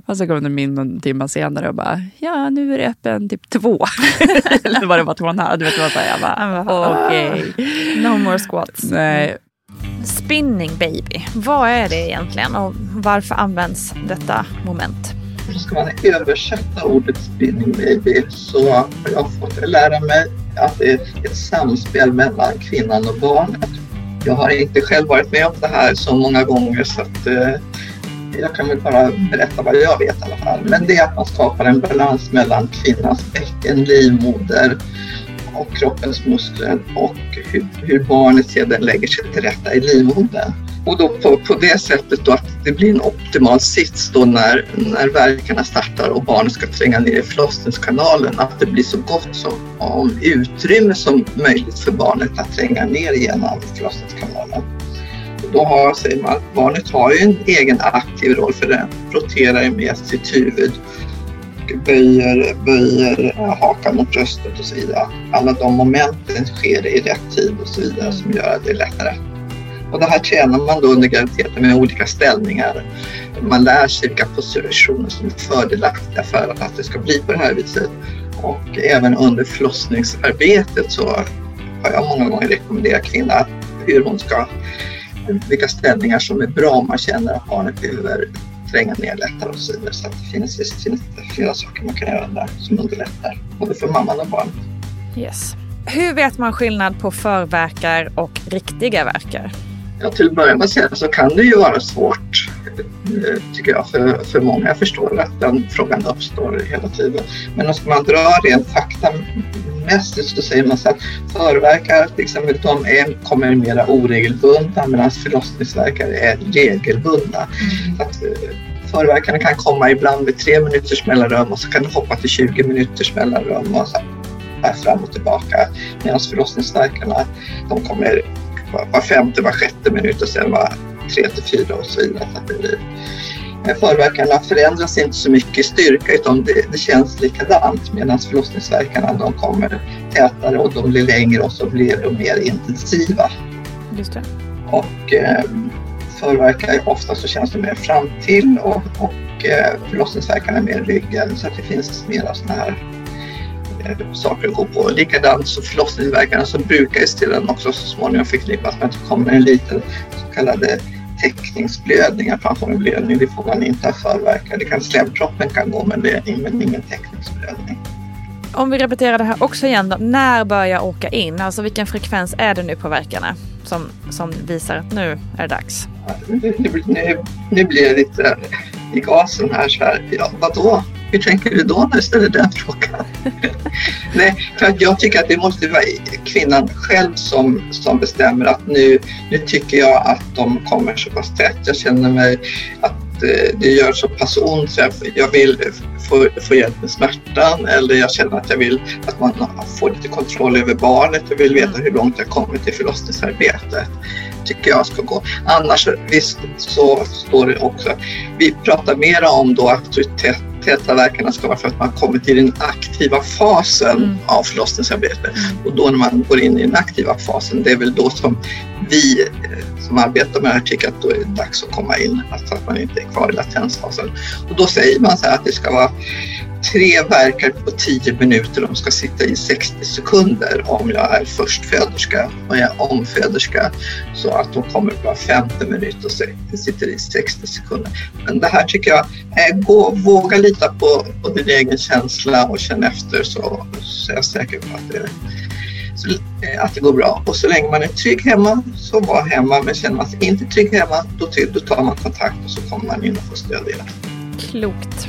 Och så kom de in någon timme senare och bara, ja nu är det öppen typ två. Eller var det bara två och en halv. Du vet, vad jag bara, okej. Okay. No more squats. Nej. Spinning baby, vad är det egentligen och varför används detta moment? Ska man översätta ordet spinning baby så har jag fått lära mig att det är ett samspel mellan kvinnan och barnet. Jag har inte själv varit med om det här så många gånger så att eh, jag kan väl bara berätta vad jag vet i alla fall. Men det är att man skapar en balans mellan kvinnans bäcken, livmoder och kroppens muskler och hur, hur barnet sedan lägger sig till rätta i livmodern. Och då på, på det sättet då att det blir en optimal sits då när, när verkarna startar och barnet ska tränga ner i förlossningskanalen. Att det blir så gott som om utrymme som möjligt för barnet att tränga ner genom förlossningskanalen. Då har, säger man, barnet har ju en egen aktiv roll för det roterar med sitt huvud böjer, böjer eh, hakan mot bröstet och så vidare. Alla de momenten sker i rätt tid och så vidare som gör att det är lättare. Och det här tränar man då under graviditeten med olika ställningar. Man lär sig vilka positioner som är fördelaktiga för att det ska bli på det här viset. Och även under förlossningsarbetet så har jag många gånger rekommenderat kvinnan hur hon ska, vilka ställningar som är bra om man känner att barnet behöver tränga ner lättare och så vidare. Så att det finns, det finns flera saker man kan göra där som underlättar både för mamman och barnet. Yes. Hur vet man skillnad på förverkar och riktiga verkar? Ja, till att börja med så kan det ju vara svårt, eh, tycker jag, för, för många. Jag förstår att den frågan uppstår hela tiden. Men om man dra rent faktamässigt så säger man så att förverkar till exempel, de är, kommer mera oregelbundna medan förlossningsverkar är regelbundna. Mm. Så att, eh, förverkarna kan komma ibland med tre minuters mellanrum och så kan det hoppa till 20 minuters mellanrum och så här fram och tillbaka. Medan förlossningsverkarna de kommer var femte, var sjätte minut och sen var tre till fyra och så vidare. Så det blir. Förverkarna förändras inte så mycket i styrka utan det, det känns likadant medan förlossningsverkarna de kommer tätare och de blir längre och så blir de mer intensiva. Just det. Och eh, förverkar ofta så känns det mer fram till och, och eh, förlossningsverkarna mer ryggen så att det finns mera sådana här saker att gå på. Likadant så förlossningsverkarna så brukar ju också så småningom förknippas med att det kommer en liten så kallade täckningsblödning, att man får en blödning. Det får man inte ha förverkar. Det kan slemproppen kan gå men det är ingen täckningsblödning. Om vi repeterar det här också igen då. När bör jag åka in? Alltså vilken frekvens är det nu på verkarna som, som visar att nu är det dags? Nu, nu, nu blir det lite i gasen här så här. Ja, vadå? Hur tänker du då när du ställer den frågan? Nej, för jag tycker att det måste vara kvinnan själv som, som bestämmer att nu, nu tycker jag att de kommer så pass tätt. Jag känner mig att eh, det gör så pass ont så jag vill få, få hjälp med smärtan eller jag känner att jag vill att man får lite kontroll över barnet. Jag vill veta hur långt jag kommit i förlossningsarbetet tycker jag ska gå. Annars visst så står det också, vi pratar mera om då auktoritet täta verkarna ska vara för att man kommer till den aktiva fasen Mm. av förlossningsarbete. Och då när man går in i den aktiva fasen, det är väl då som vi eh, som arbetar med det här tycker att då är det dags att komma in, alltså att man inte är kvar i latensfasen. Och då säger man så här att det ska vara tre verkar på tio minuter, de ska sitta i 60 sekunder om jag är förstföderska och jag är omföderska så att de kommer på var femte minut och sitter i 60 sekunder. Men det här tycker jag, eh, gå, våga lita på, på din egen känsla och känn efter så, så är jag säker på att det, så, eh, att det går bra. Och så länge man är trygg hemma så var hemma, men känner man sig inte trygg hemma då, då tar man kontakt och så kommer man in och får stöd i det. Klokt.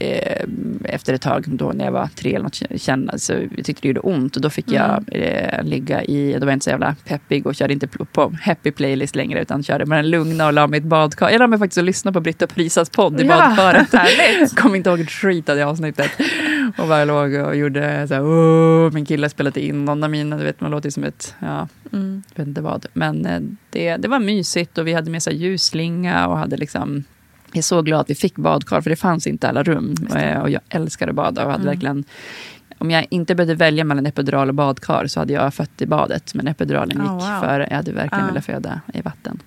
eh, efter ett tag, då när jag var tre eller något, känna, så jag tyckte det gjorde ont. Och då fick jag eh, ligga i, då var jag inte så jävla peppig och körde inte på happy playlist längre utan körde med den lugna och la mig i ett badkar. Jag la mig faktiskt och lyssnade på Britta Prisas podd i Ja, badkaret. härligt. Kom inte ihåg ett skit av det avsnittet. Och bara låg och gjorde så här, "Åh", min kille spelade in någon av mina, du vet man låter som ett, ja, Mm. vet inte vad. Men eh, det, det var mysigt och vi hade med sig ljusslinga och hade liksom jag är så glad att vi fick badkar, för det fanns inte alla rum. Eh, Och jag älskade att bada och hade Mm. verkligen... Om jag inte behövde välja mellan epidural och badkar så hade jag fött i badet. Men epiduralen Oh, gick wow. före. Jag hade verkligen Ah. velat föda i vatten.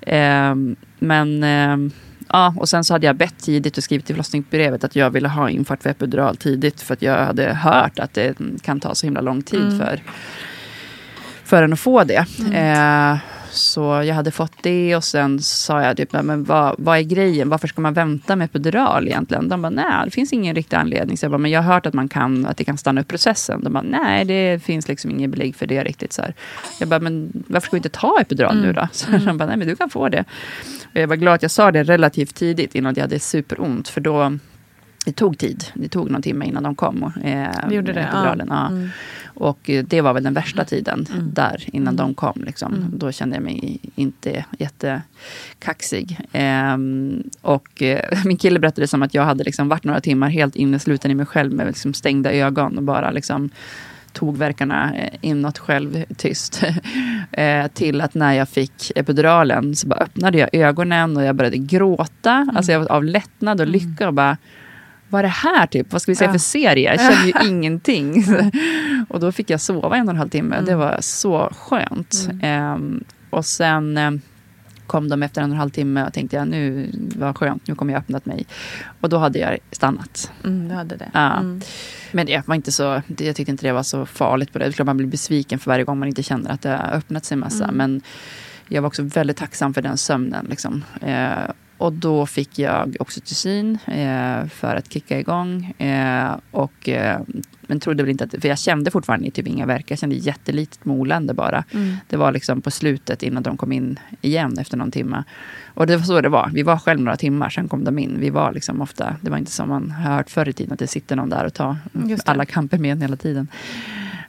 Ehm, men... ehm, Ja, och sen så hade jag bett tidigt och skrivit i förlossningsbrevet att jag ville ha infart för epidural tidigt. För att jag hade hört att det kan ta så himla lång tid Mm. för, för en att få det. Eh, så jag hade fått det och sen sa jag typ, men vad, vad är grejen? Varför ska man vänta med epidural egentligen? De bara, nej, det finns ingen riktig anledning. Så jag bara, men jag har hört att, man kan, att det kan stanna upp processen. De bara, nej, det finns liksom ingen belägg för det riktigt. Så här. Jag bara, men varför ska vi inte ta epidural nu då? Så de bara, nej, men du kan få det. Och jag var glad att jag sa det relativt tidigt innan jag hade superont. För då, det tog tid. Det tog någon timme innan de kom. och, Eh, Det gjorde det, ja. ja. Mm. Och eh, det var väl den värsta tiden där, innan Mm. de kom. Liksom. Då kände jag mig inte jättekaxig. Ehm, och eh, min kille berättade som att jag hade liksom varit några timmar helt innesluten i mig själv med liksom stängda ögon och bara liksom tog verkarna eh, inåt själv tyst. eh, till att när jag fick epiduralen så bara öppnade jag ögonen och jag började gråta. Alltså jag var av lättnad och lycka och bara vad är det här typ? Vad ska vi se Ja. för serie? Jag känner ju ingenting. och då fick jag sova en och en halv timme. Det var så skönt. Ehm, och sen eh, kom de efter en och en halv timme och tänkte jag nu var skönt, nu kommer jag öppnat mig. Och då hade jag stannat. Mm, du hade det. Ja. Mm. Men det var inte så, det, jag tyckte inte det var så farligt på det. Det är klart man blir besviken för varje gång man inte känner att det har öppnat sig massa. Mm. Men jag var också väldigt tacksam för den sömnen. Liksom. Eh, och då fick jag oxytocin eh, för att kicka igång. Eh, och, eh, men trodde väl inte att, för jag kände fortfarande typ inga verkar. Jag kände jättelitet molande bara. Mm. Det var liksom på slutet innan de kom in igen efter någon timme. Och det var så det var. Vi var själv några timmar, sen kom de in. Vi var liksom ofta, det var inte som man har hört förr i tiden, att det sitter någon där och tar alla kamper med en hela tiden.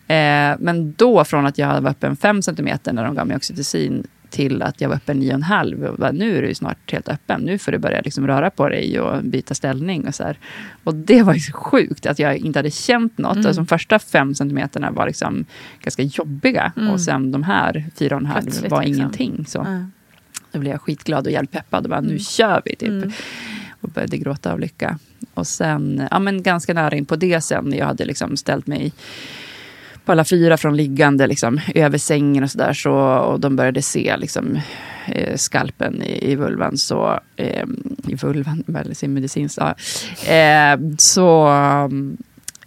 Eh, men då från att jag var öppen 5 cm när de gav mig oxytocin till att jag var öppen 9,5. och bara, Nu är du snart helt öppen. Nu får du börja liksom röra på dig och byta ställning. Och, så här. och det var så sjukt att jag inte hade känt något. Mm. Alltså, de första 5 cm var liksom ganska jobbiga. Mm. Och sen de här 4,5 Plötsligt, var liksom. ingenting. Så. Ja. Då blev jag skitglad och hjälppeppad. Och bara, nu Mm. kör vi! Typ. Mm. Och började gråta av lycka. Och sen, ja men ganska nära in på det sen, jag hade liksom ställt mig på alla fyra från liggande liksom, över sängen och sådär. Så, och de började se liksom, eh, skalpen i, i vulvan. Så, eh, I vulvan, eller sin medicinskt. Ja. Eh, så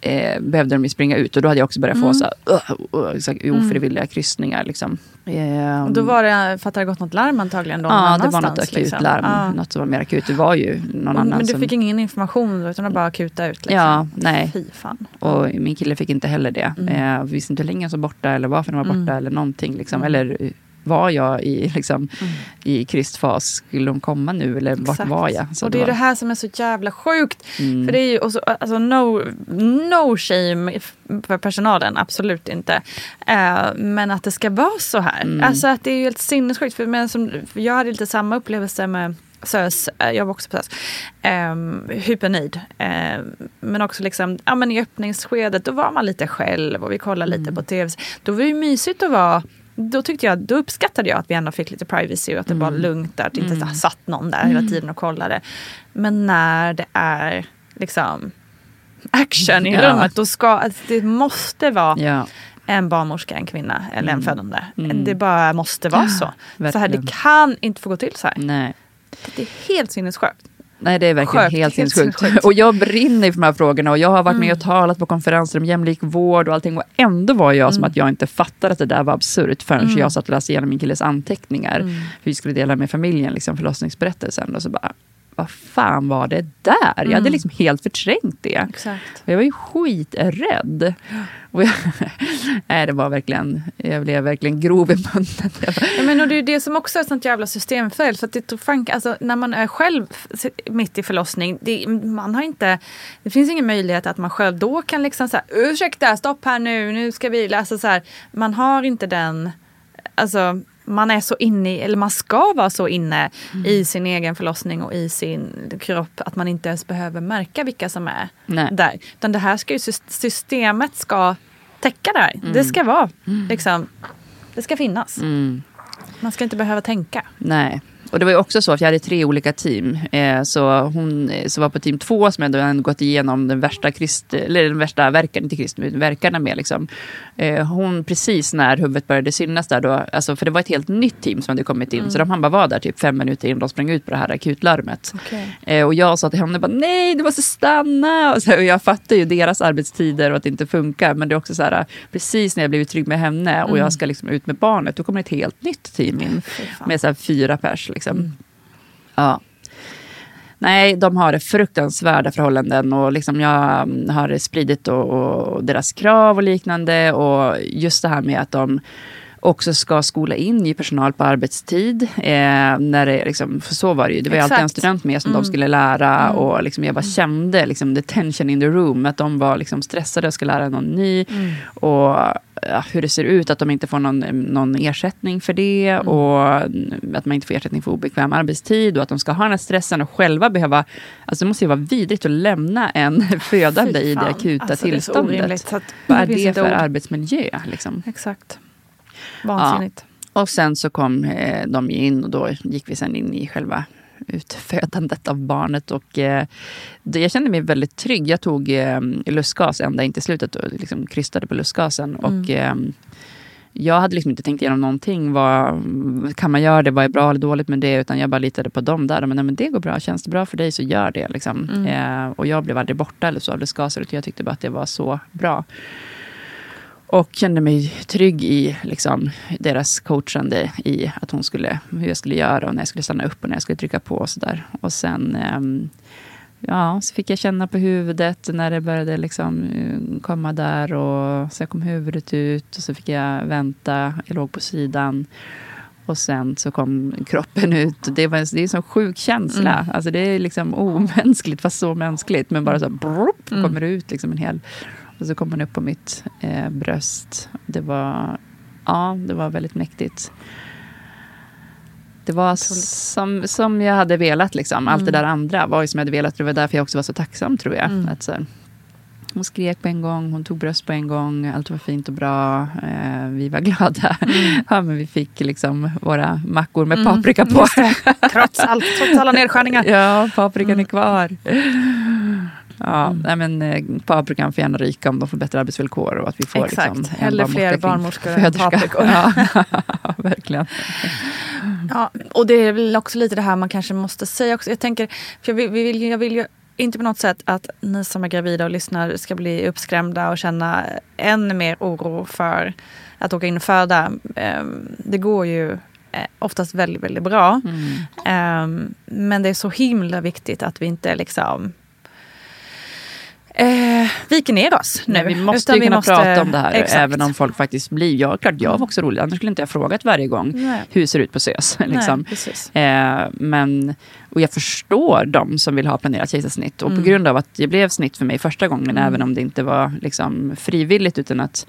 eh, behövde de ju springa ut. Och då hade jag också börjat få Mm. så, här, uh, så här, ofrivilliga kryssningar. Liksom. Eh, Och då var det, för att det hade gått något larm antagligen då Ja, det var något akut liksom. larm. Ja. Något som var mer akut. Det var ju någon Och- annan Men du som... fick ingen information då, utan var bara akuta ut? Liksom. Ja, nej. Fy fan. Och min kille fick inte heller det. Mm. Eh, vi visste inte hur länge han var borta eller varför han var borta Mm. eller någonting. Liksom. Mm. Eller var jag i, liksom, Mm. i kristfas? Skulle de komma nu eller vart Exakt. var jag? Så och det är var, det här som är så jävla sjukt. Mm. För det är ju också, alltså no, no shame för personalen, absolut inte. Eh, men att det ska vara så här. Mm. Alltså att det är ju helt sinnessjukt. För, men som, för jag hade lite samma upplevelse med SÖS, eh, jag var också på SÖS, um, hypernöjd. Eh, men också liksom, ja, men i öppningsskedet då var man lite själv och vi kollade lite Mm. på tv. Då var det ju mysigt att vara då, tyckte jag, då uppskattade jag att vi ändå fick lite privacy och att det var Mm. lugnt där. Att det inte Mm. satt någon där hela tiden och kollade. Men när det är liksom action i Ja. rummet, då ska alltså, det måste vara Ja, en barnmorska, en kvinna eller en Mm. födande. Mm. Det bara måste vara så. så här, det kan inte få gå till så här. nej. Det är helt sinnessjukt. Nej, det är verkligen Sjukt, helt sinnessjukt. Och jag brinner för de här frågorna och jag har varit med Mm. och talat på konferenser om jämlik vård och allting. Och ändå var jag som Mm. att jag inte fattade att det där var absurt förrän Mm. jag satt och läste igenom min killes anteckningar. Mm. För vi skulle dela med familjen liksom, förlossningsberättelsen. Och så bara, vad fan var det där? Jag hade Mm. liksom helt förträngt det. Exakt. Och jag var ju skiträdd. Och jag, nej, det var verkligen, jag blev verkligen grov i munnen. Ja, men och det är det som också är ett sånt jävla systemfel. För att det, fan, alltså, när man är själv mitt i förlossning, det, man har inte, det finns ingen möjlighet att man själv då kan liksom säga ursäkta, stopp här nu, nu ska vi, alltså så här, man har inte den, alltså man är så inne eller man ska vara så inne i sin egen förlossning och i sin kropp att man inte ens behöver märka vilka som är Nej. där. Utan det här ska ju, sys- systemet ska täcka det här. Det ska vara, liksom, det ska finnas. mm. Man ska inte behöva tänka. Nej. Och det var ju också så att jag hade tre olika team. Eh, så hon eh, som var på team två som ändå hade gått igenom den värsta, krist, eller den värsta verkan, inte krist, men verkarna med. Liksom. Eh, hon precis när huvudet började synas där då, alltså, för det var ett helt nytt team som hade kommit in. Så de han bara var där typ fem minuter innan de sprang ut på det här akutlarmet. Eh, och jag sa till henne bara nej du måste stanna. Och, så, och jag fattar ju deras arbetstider och att det inte funkar. Men det är också så här, precis när jag blivit trygg med henne och jag ska liksom ut med barnet, då kommer ett helt nytt team in. Med så här fyra pers. Liksom. Ja. Nej, de har fruktansvärda förhållanden och liksom jag mm, har spridit och, och deras krav och liknande. Och just det här med att de också ska skola in ny personal på arbetstid. Eh, när det, liksom, för så var det ju. Det var ju alltid en Exakt. student med som Mm. de skulle lära. Mm. Och liksom jag bara kände liksom, the tension in the room. Att de var liksom stressade och skulle lära någon ny. Mm. Och hur det ser ut, att de inte får någon, någon ersättning för det. Mm. Och att man inte får ersättning för obekväm arbetstid. Och att de ska ha den här stressen och själva behöva... Alltså det måste ju vara vidrigt att lämna en födande i det akuta Alltså, det är så tillståndet. så att Vad är det för ord. arbetsmiljö? Liksom? Exakt. Vansinnigt. Och sen så kom eh, de in och då gick vi sen in i själva utfödandet av barnet. Och, eh, jag kände mig väldigt trygg. Jag tog eh, lustgas ända in till slutet och liksom krystade på lustgasen. Mm. Och, eh, jag hade liksom inte tänkt igenom någonting. Vad, kan man göra det? Vad är bra eller dåligt med det? Utan jag bara litade på dem där. Men, nej, men det går bra. Känns det bra för dig så gör det. Liksom. Mm. Eh, och jag blev aldrig borta eller så av lustgaser. Utan jag tyckte bara att det var så bra. Och kände mig trygg i liksom, deras coachande i att hon skulle, hur jag skulle göra och när jag skulle stanna upp och när jag skulle trycka på och sådär. Och sen ehm, ja, så fick jag känna på huvudet när det började liksom komma där. Och så kom huvudet ut och så fick jag vänta. Jag låg på sidan. Och sen så kom kroppen ut. Det, var, det är en sån sjuk känsla. Mm. Alltså det är liksom omänskligt, fast så mänskligt. Men bara så här, brup, Mm. kommer det ut liksom en hel... Och så kom den upp på mitt eh, bröst. Det var, ja, det var väldigt mäktigt. Det var som, som jag hade velat. Liksom. Allt det Mm. där andra var ju som jag hade velat. Det var därför jag också var så tacksam, tror jag. Mm. Att, så hon skrek på en gång, hon tog bröst på en gång. Allt var fint och bra. Eh, vi var glada. Ja, men vi fick liksom våra mackor med Mm, paprika på. det. Trots allt, trots alla nedskärningar. Ja, paprikan Mm. är kvar. Ja, nej, men, eh, paprikan får gärna ryka om de får bättre arbetsvillkor. Och att vi får, Exakt. liksom, Hellre fler barnmorskor än paprikor. Ja, verkligen. Ja, och det är väl också lite det här man kanske måste säga också. Jag tänker, för jag vill, vi vill, jag vill ju inte på något sätt att ni som är gravida och lyssnar ska bli uppskrämda och känna än mer oro för att åka in och föda. Ehm, Det går ju eh, oftast väldigt, väldigt bra. Mm. Ehm, Men det är så himla viktigt att vi inte liksom eh, viker ner oss nu. Nej, vi måste ju kunna måste- prata om det här, Exakt. även om folk faktiskt blir... Ja, klart jag var också rolig, annars skulle inte jag frågat varje gång Nej. hur det ser ut på SÖS. Liksom. Nej. Eh, men, och jag förstår de som vill ha planerat kejsarsnitt. Och Mm. på grund av att det blev snitt för mig första gången, Mm. även om det inte var liksom, frivilligt, utan att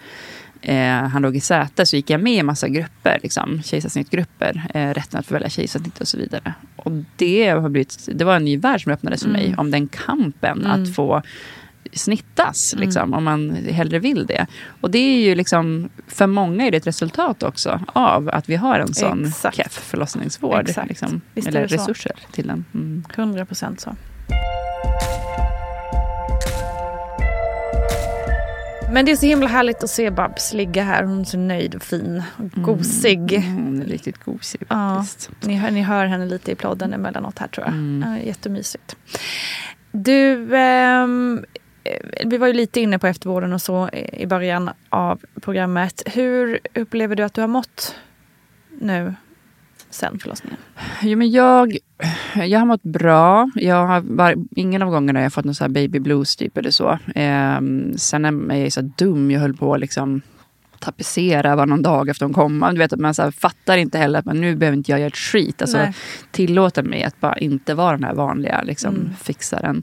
eh, han låg i säte, så gick jag med i massa grupper, liksom, kejsarsnittgrupper. Eh, rätten att få välja kejsarsnitt och så vidare. Och det, har blivit, det var en ny värld som öppnades för mig, Mm. om den kampen Mm. att få snittas, Mm. liksom, om man hellre vill det. Och det är ju liksom, för många är det ett resultat också av att vi har en sån Exakt. keff förlossningsvård. Liksom, eller det så. resurser till den. Mm. 100 procent så. Men det är så himla härligt att se Babs ligga här. Hon är så nöjd och fin och gosig. Mm, hon är riktigt gosig Ja, faktiskt. ni, hör, ni hör henne lite i plodden emellanåt här tror jag. Mm. Ja, jättemysigt. Du, ehm, eh, vi var ju lite inne på eftervården och så i början av programmet. Hur upplever du att du har mått nu sen förlossningen? Jo, men jag, jag har mått bra. Jag har var, ingen av gångerna har jag fått någon så här baby blues typ eller så. Ehm, sen är jag så dum. Jag höll på att liksom tapetsera varannan dag efter hon kom. Du vet, att man så fattar inte heller att man, nu behöver inte jag göra ett skit. Alltså, Nej. tillåter mig att bara inte vara den här vanliga liksom, Mm. fixaren.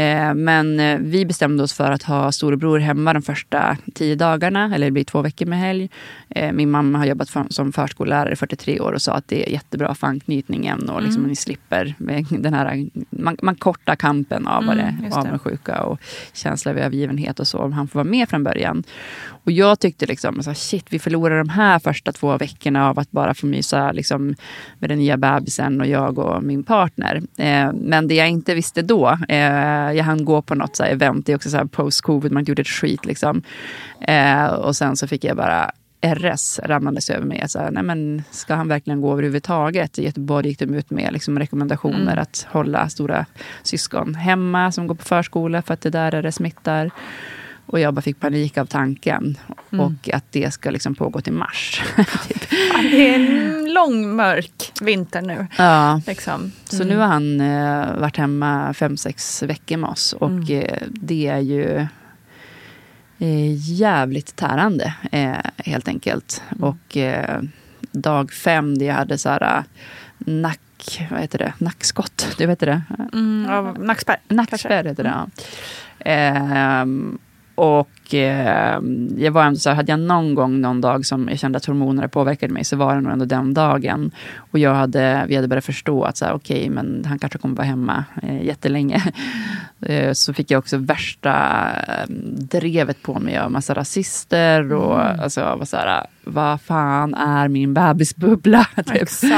Eh, men eh, vi bestämde oss för att ha storebror hemma de första tio dagarna, eller det blir två veckor med helg. Eh, Min mamma har jobbat för- som förskollärare i 43 år och sa att det är jättebra för anknytningen och liksom Mm. ni slipper den här, man, man kortar kampen av vad Mm, det avundsjuka och känsla av övergivenhet och så. Han får vara med från början. Och jag tyckte liksom, så shit, vi förlorar de här första två veckorna av att bara få mysa liksom, med den nya bebisen och jag och min partner. Eh, men det jag inte visste då, eh, jag hann gå på något så event, det är också så här post-covid, man gjort ett skit liksom. Eh, och sen så fick jag bara RS ramlandes över mig. Så här, nej men, ska han verkligen gå överhuvudtaget? I Göteborg gick de ut med liksom rekommendationer Mm. att hålla stora syskon hemma som går på förskola för att det där är det smittar. Och jag bara fick panik av tanken. Mm. Och att det ska liksom pågå till mars. Fan, Det är en lång mörk vinter nu. ja. Liksom. Så Mm. nu har han eh, varit hemma fem, sex veckor med oss. Och Mm. eh, det är ju jävligt tärande, eh, helt enkelt. Mm. Och eh, dag fem, det jag hade så här eh, nack... Vad heter det? Nackskott. Du vet det? Mm, nackspärr. Nackspärr heter det, ja. Ehm, och ehm, jag var ändå så här, hade jag någon gång någon dag som jag kände att hormonerna påverkade mig så var det nog ändå den dagen. Och jag hade, vi hade börjat förstå att så här, okej, men han kanske kommer vara hemma eh, jättelänge. Eh, så fick jag också värsta eh, drevet på mig av massa rasister. Och Mm. alltså, jag var så här, vad fan är min bebisbubbla? Typ. Exakt.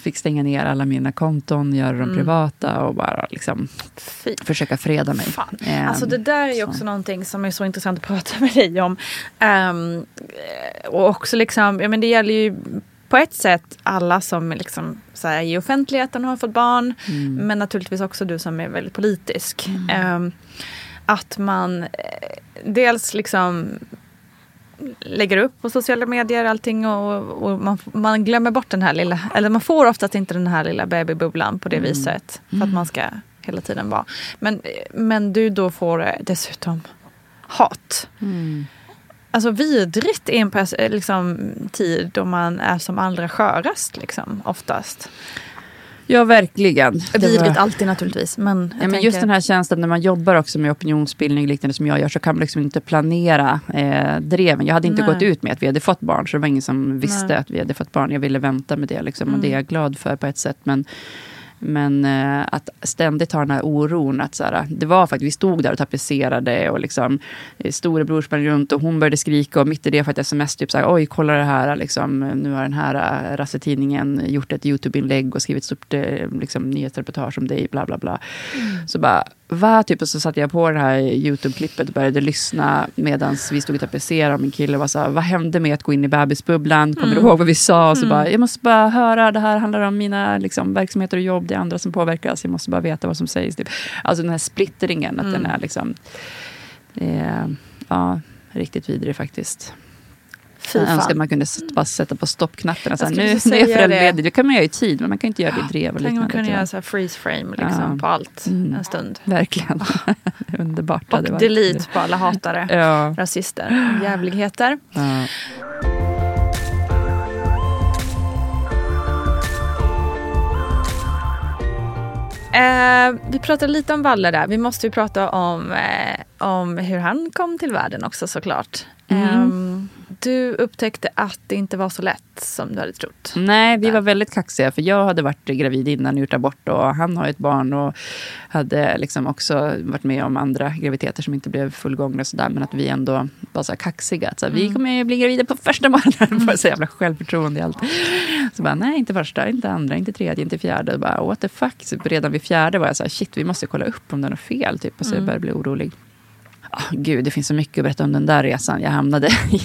Fick stänga ner alla mina konton, göra dem Mm. privata och bara liksom Fy. försöka freda mig. Ehm, Alltså det där är ju så. också någonting som är så intressant att prata med dig om. Ehm, och också liksom, ja men det gäller ju på ett sätt alla som liksom, så här, är i offentligheten och har fått barn. Mm. Men naturligtvis också du som är väldigt politisk. Ehm, att man eh, dels liksom lägger upp på sociala medier allting och, och man, man glömmer bort den här lilla, eller man får oftast inte den här lilla babybubblan på det Mm. viset. För att man ska hela tiden vara. Men, men du då får eh, dessutom hat. Mm. Alltså vidrigt i en eh, liksom, tid då man är som allra skörast liksom, oftast. Ja, verkligen. Vidrigt var- alltid naturligtvis. Men, Ja, men tänker, just den här känslan när man jobbar också med opinionsbildning och liknande som jag gör så kan man liksom inte planera eh, dreven. Jag hade inte Nej. gått ut med att vi hade fått barn så det var ingen som visste Nej. att vi hade fått barn. Jag ville vänta med det liksom, och det är Mm. jag glad för på ett sätt. Men, men eh, att ständigt ha den här oron att så här, det var faktiskt, vi stod där och tapetserade och liksom storebror sprang runt och hon började skrika och mitt i det för ett sms typ så här, oj kolla det här, liksom, nu har den här eh, rassetidningen gjort ett YouTube-inlägg och skrivit ett stort eh, liksom, nyhetsreportage om dig, bla bla bla. Så bara, va? Typ, och så satte jag på det här YouTube-klippet och började lyssna medan vi stod och tapetserade och min kille var så här, vad hände med att gå in i bebisbubblan? Kommer du Mm. ihåg vad vi sa? Och så Mm. bara, jag måste bara höra, det här handlar om mina liksom, verksamheter och jobb, det är andra som påverkas, jag måste bara veta vad som sägs. Typ. Alltså den här splittringen, att Mm. den är liksom, eh, ja, riktigt vidrig faktiskt. Jag önskar man kunde bara sätta på stoppknappen. Alltså, nu, nu är föräldraledig. Det kan man göra i tid, men man kan inte göra det i drev och Tänk om man kunde göra så här freeze frame liksom, Ja. på allt Mm. en stund. Verkligen. Underbart. hade Och varit. delete på alla hatare, Ja. rasister, jävligheter. Ja. Eh, vi pratade lite om Valle där. Vi måste ju prata om, eh, om hur han kom till världen också såklart. Mm. Ehm, du upptäckte att det inte var så lätt som du hade trott. Nej, vi var väldigt kaxiga. För jag hade varit gravid innan och gjort abort. Och han har ett barn och hade liksom också varit med om andra graviditeter som inte blev fullgångna. Och så där, men att vi ändå var så kaxiga. Att så här, Vi Mm. kommer ju bli gravida på första månaden. Bara så jävla självförtroende i allt. Så bara, nej, inte första, inte andra, inte tredje, inte fjärde. Och bara, what the fuck. Så redan vid fjärde var jag så här, shit, vi måste kolla upp om det är något fel. Typ. Och så jag Mm. började bli orolig. Ah, gud, det finns så mycket att berätta om den där resan. Jag hamnade i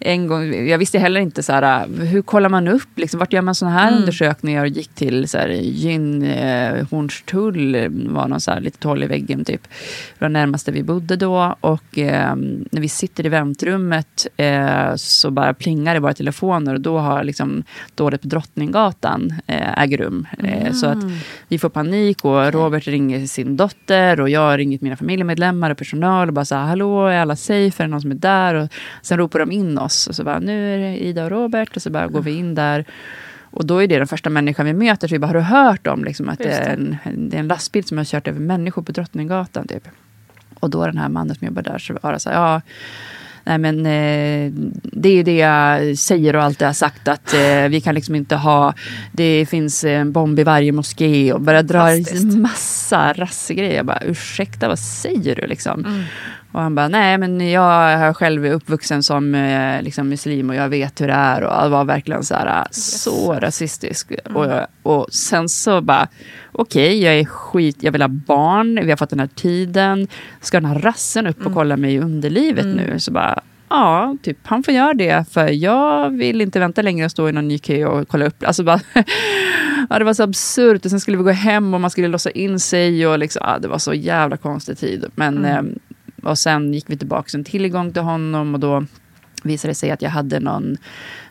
en gång. Jag visste heller inte så här, hur kollar man upp, liksom, vart gör man sådana här Mm. undersökningar? Och gick till så här, gyn, eh, Hornstull, var någon så här litet hål i väggen typ. Det var närmaste vi bodde då. Och eh, när vi sitter i väntrummet eh, så bara plingar det bara telefoner. Och då har liksom dådet på Drottninggatan eh, äger rum. Eh, Så att vi får panik och Robert ringer sin dotter och jag har ringt mina familjemedlemmar och personal och bara så här, hallå, är alla safe? Är det någon som är där? Och sen ropar de in oss och så bara, nu är det Ida och Robert och så bara går vi in där. Och då är det den första människan vi möter. Så vi bara, har du hört om liksom, att det det. är, en, det är en lastbil som har kört över människor på Drottninggatan? Typ. Och då den här mannen som jobbar där så var det så här, ja, Nej men eh, det är det jag säger och alltid har sagt att eh, vi kan liksom inte ha, det finns en bomb i varje moské och bara drar Fantastiskt. massa rassegrejer. Jag bara ursäkta vad säger du liksom? Mm. Och han bara nej men jag är själv uppvuxen som eh, liksom muslim och jag vet hur det är och det var verkligen så här så rasistisk. Och, jag- och sen så bara okej jag är skit, jag vill ha barn, vi har fått den här tiden. Ska den här rassen upp och kolla mig i underlivet Mm. nu? Så bara Ja, typ han får göra det för jag vill inte vänta längre och stå i någon ny kö och kolla upp. Alltså bara, ja, det var så absurt och sen skulle vi gå hem och man skulle låsa in sig och liksom, ja, det var så jävla konstig tid. Men, Mm. ehm, och sen gick vi tillbaka en tillgång till honom och då visade det sig att jag hade någon,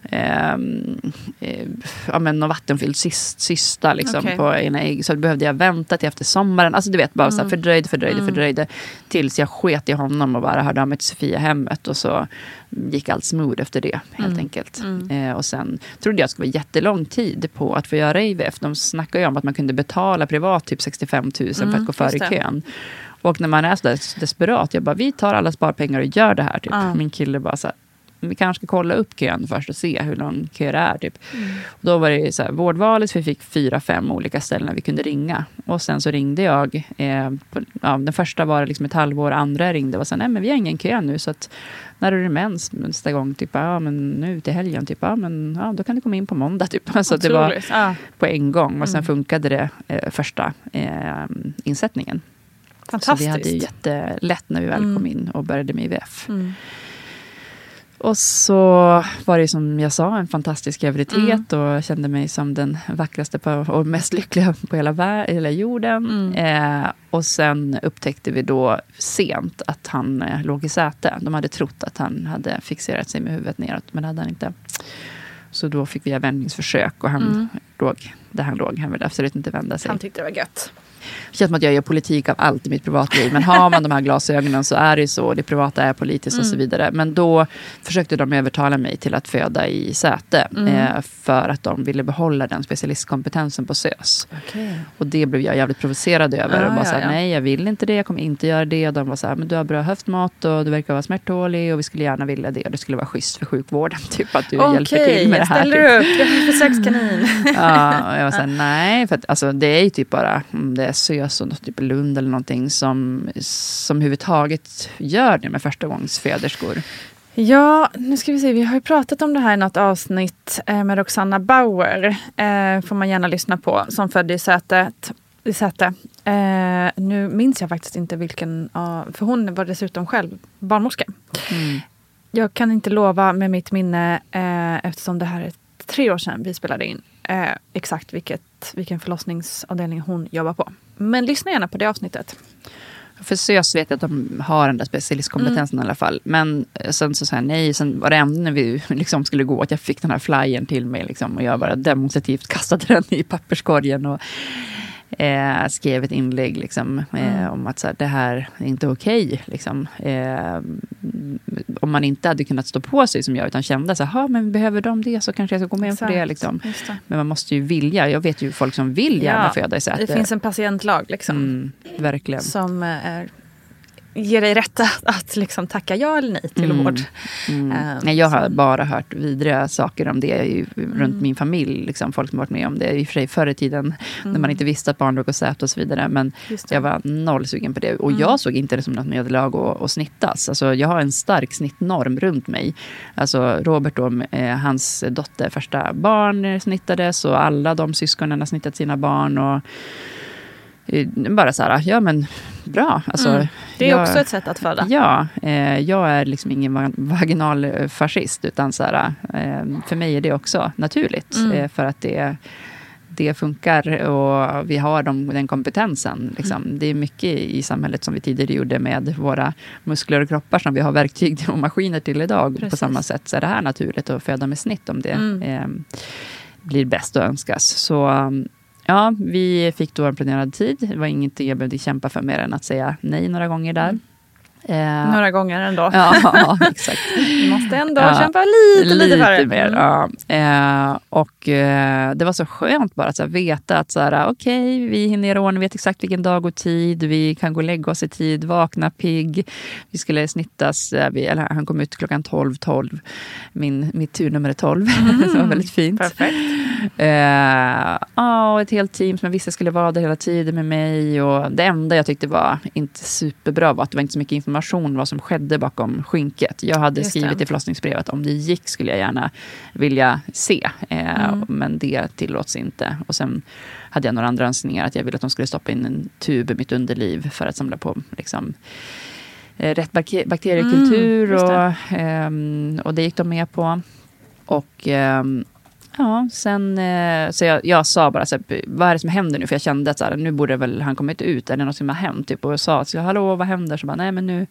ehm, eh, ja, men någon vattenfylld cyst, cysta liksom, Okej. på ena ägg. Så då behövde jag vänta till efter sommaren. Alltså du vet, bara så här, Mm. fördröjde, fördröjde, Mm. fördröjde. Tills jag sket i honom och bara hörde av mig till Sofia-hemmet. Och så gick allt smooth efter det helt Mm. enkelt. Mm. Eh, och sen trodde jag att det skulle vara jättelång tid på att få göra IVF. De snackar ju om att man kunde betala privat typ 65 000 för Mm, att gå före det. kön. Och när man är så där desperat, jag bara vi tar alla sparpengar och gör det här. Typ. Ja. Min kille bara så här, vi kanske ska kolla upp kön först och se hur lång kö det är. Typ. Och då var det så här, vårdvalet, vi fick fyra, fem olika ställen vi kunde ringa. Och sen så ringde jag. Eh, på, ja, den första var liksom ett halvår, andra ringde och sa nej men vi har ingen kö nu. Så att, när är det mens nästa gång? Typ, ja, men nu till helgen. Typ, ja, men, ja, då kan du komma in på måndag. Typ. Så det var på en gång. Och sen Mm. funkade det eh, första eh, insättningen. Så Fantastiskt. vi hade ju jättelätt när vi väl Mm. kom in och började med IVF. Mm. Och så var det som jag sa en fantastisk graviditet Mm. och kände mig som den vackraste på, och mest lyckliga på hela, vär- hela jorden. Mm. Eh, och sen upptäckte vi då sent att han eh, låg i säte. De hade trott att han hade fixerat sig med huvudet neråt, men det hade han inte. Så då fick vi göra vändningsförsök och han Mm. Låg där han låg. Han ville absolut inte vända sig. Han tyckte det var gött. Det känns som att jag gör politik av allt i mitt privatliv. Men har man de här glasögonen så är det ju så. Det privata är politiskt och så Mm. vidare. Men då försökte de övertala mig till att föda i säte. Mm. Eh, för att de ville behålla den specialistkompetensen på SÖS. Och det blev jag jävligt provocerad över. Ja, och bara ja, så här, ja. nej jag vill inte det, jag kommer inte göra det. Och de var så här, men du har bra höftmått och du verkar vara smärttålig och vi skulle gärna vilja det. Och det skulle vara schysst för sjukvården. Typ att du hjälper till med det jag här. ställer typ. upp. Jag är försökskanin. Ja, och jag var såhär, nej. För att, alltså, det är ju typ bara om det är SÖS och typ Lund eller någonting som, som överhuvudtaget gör det med förstagångsföderskor. Ja, nu ska vi se. Vi har ju pratat om det här i något avsnitt eh, med Roxanna Bauer. Eh, får man gärna lyssna på. Som födde i Sätet. I Säte. Eh, nu minns jag faktiskt inte vilken. av- för hon var dessutom själv barnmorska. Mm. Jag kan inte lova med mitt minne eh, eftersom det här är tre år sedan vi spelade in. Eh, exakt vilket, vilken förlossningsavdelning hon jobbar på. Men lyssna gärna på det avsnittet. För SÖS vet jag att de har den där specialistkompetensen Mm. i alla fall. Men eh, sen så sa jag nej. Sen var det ändå när vi liksom skulle gå att jag fick den här flyern till mig. Liksom, och jag bara demonstrativt kastade den i papperskorgen. Och, eh, skrev ett inlägg liksom, eh, Mm. om att så här, det här är inte okej. liksom. eh, om man inte hade kunnat stå på sig som jag, utan kände så här, men behöver de det så kanske jag ska gå med på det. Liksom. det. Men man måste ju vilja. Jag vet ju folk som vill gärna föda i säte. Det finns en patientlag liksom. Mm, verkligen. Som eh, är, ger dig rätt att, att liksom tacka ja eller nej till Mm. vård. Mm. Nej, jag har bara hört vidriga saker om det runt Mm. min familj. Liksom, folk som varit med om det. I och för sig förr i tiden när Mm. man inte visste att barn låg och säte och så vidare. Men jag var noll sugen på det. Och Mm. jag såg inte det som något nederlag att, att snittas. Alltså, jag har en stark snittnorm runt mig. Alltså, Robert, då, eh, hans dotter, första barn eh, snittades och alla de syskonen har snittat sina barn. Och, eh, bara så här, ja men bra. Alltså, Mm. Det är jag- också ett sätt att föda. Ja, eh, jag är liksom ingen va- vaginal eh, fascist. Utan så här, eh, för mig är det också naturligt. Mm. Eh, för att det, det funkar och vi har de, den kompetensen. Liksom. Mm. Det är mycket i samhället som vi tidigare gjorde med våra muskler och kroppar som vi har verktyg och maskiner till idag. På Precis. samma sätt så är det här naturligt att föda med snitt om det Mm. eh, blir bäst att önskas. Så ja, vi fick då en planerad tid. Det var ingenting jag behövde kämpa för mer än att säga nej några gånger där. Eh, Några gånger ändå. Ja, exakt. Vi måste ändå Ja, kämpa lite, lite, för det. mer. Mm. Ja. Eh, och eh, det var så skönt bara att så här, veta att så här, okej, vi hinner göra ordning, vet exakt vilken dag och tid, vi kan gå och lägga oss i tid, vakna pigg. Vi skulle snittas, eh, vi, eller han kom ut klockan 12.12. 12. Min, mitt turnummer är 12. det var väldigt fint. Perfekt. Eh, ja, och ett helt team som jag visste skulle vara där hela tiden med mig. Och det enda jag tyckte var inte superbra var att det var inte så mycket information vad som skedde bakom skynket. Jag hade skrivit i förlossningsbrevet om det gick skulle jag gärna vilja se. Eh, Mm. Men det tillåts inte. Och sen hade jag några andra önskningar. Att jag ville att de skulle stoppa in en tub i mitt underliv för att samla på liksom, eh, rätt bak- bakteriekultur. Mm, det. och, ehm, och det gick de med på. Och ehm, ja, sen eh, så jag, jag sa bara så här, vad är det som händer nu? För jag kände att så här, nu borde väl han kommit ut. Det något som har hänt? Typ, och jag sa så, hallå vad händer? Så bara, nej men nu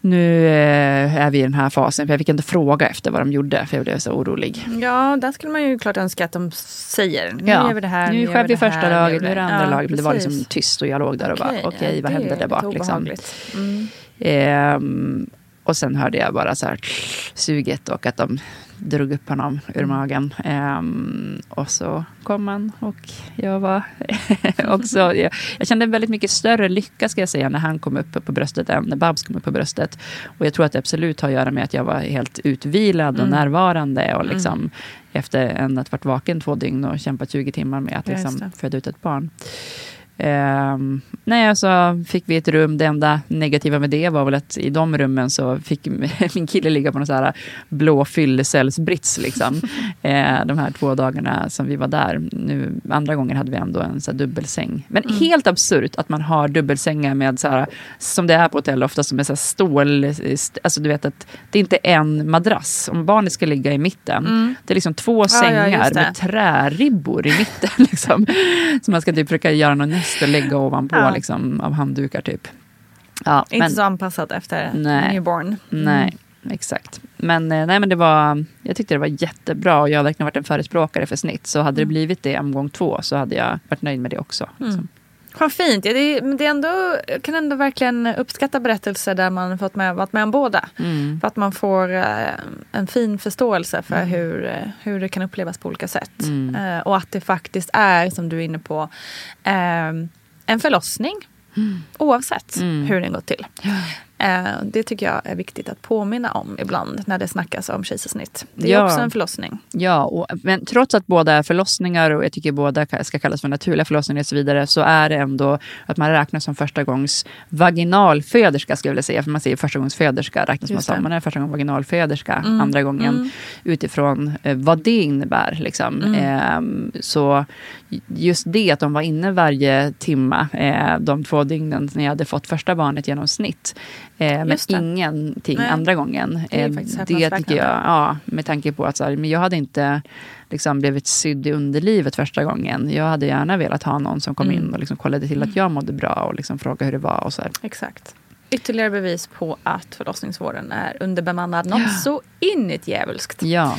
nu eh, är vi i den här fasen. För jag fick inte fråga efter vad de gjorde. För jag blev så orolig. Ja, där skulle man ju klart önska att de säger. Nu Ja, gör vi det här. nu skär vi första här, laget, nu är det andra Ja, laget. Men det var liksom tyst och jag låg där och bara, okej, ja, vad det hände är där bak? Liksom. Mm. Ehm, och sen hörde jag bara så här suget och att de drog upp honom ur magen. Um, och så kom han och jag var också... Jag, jag, kände väldigt mycket större lycka ska jag säga när han kom upp på bröstet än när Babs kom upp på bröstet. Och jag tror att det absolut har att göra med att jag var helt utvilad och mm. närvarande. Och liksom, mm. Efter en, att varit vaken två dygn och kämpat 20 timmar med att liksom, föda ut ett barn. Um, nej, så fick vi ett rum. Det enda negativa med det var väl att i de rummen så fick min kille ligga på någon så här blå fyllecellsbrits. Liksom. uh, de här två dagarna som vi var där. Nu, andra gången hade vi ändå en så dubbelsäng. Men mm. helt absurt att man har dubbelsängar med så här, som det är på hotell ofta, som är så här stål... Alltså du vet att det är inte en madrass. Om barnet ska ligga i mitten. Mm. Det är liksom två sängar ja, med träribbor i mitten. Liksom. Så man ska typ försöka göra någon och lägga ovanpå ja. liksom, av handdukar typ. Ja, Inte men, så anpassat efter nej, newborn. Mm. Nej, exakt. Men, eh, nej, men det var, jag tyckte det var jättebra och jag har verkligen varit en förespråkare för snitt. Så hade mm. det blivit det omgång två så hade jag varit nöjd med det också. Liksom. Mm. Vad fint. Ja, det, det är ändå, jag kan ändå verkligen uppskatta berättelser där man fått med, varit med om båda. Mm. För att man får uh, en fin förståelse för mm. hur, uh, hur det kan upplevas på olika sätt. Mm. Uh, och att det faktiskt är, som du är inne på, en förlossning. Mm. Oavsett mm. hur den gått till. Eh, det tycker jag är viktigt att påminna om ibland när det snackas om kejsarsnitt. Det är ja. också en förlossning. Ja, och, men trots att båda är förlossningar och jag tycker båda ska kallas för naturliga förlossningar och så vidare så är det ändå att man räknas som första gångs vaginalföderska skulle jag vilja säga. För man säger första gångs föderska räknas man som. Man är första gångs vaginalföderska mm. andra gången mm. utifrån eh, vad det innebär. Liksom. Mm. Eh, så just det att de var inne varje timma eh, de två dygnen när jag hade fått första barnet genom snitt Eh, men ingenting Nej. andra gången. Det, eh, det tycker jag, ja, med tanke på att så här, men jag hade inte liksom, blivit sydd i underlivet första gången. Jag hade gärna velat ha någon som kom mm. in och liksom kollade till att mm. jag mådde bra och liksom frågade hur det var. Och så här. Exakt. Ytterligare bevis på att förlossningsvården är underbemannad. Något ja. så inåt djävulskt. Ja.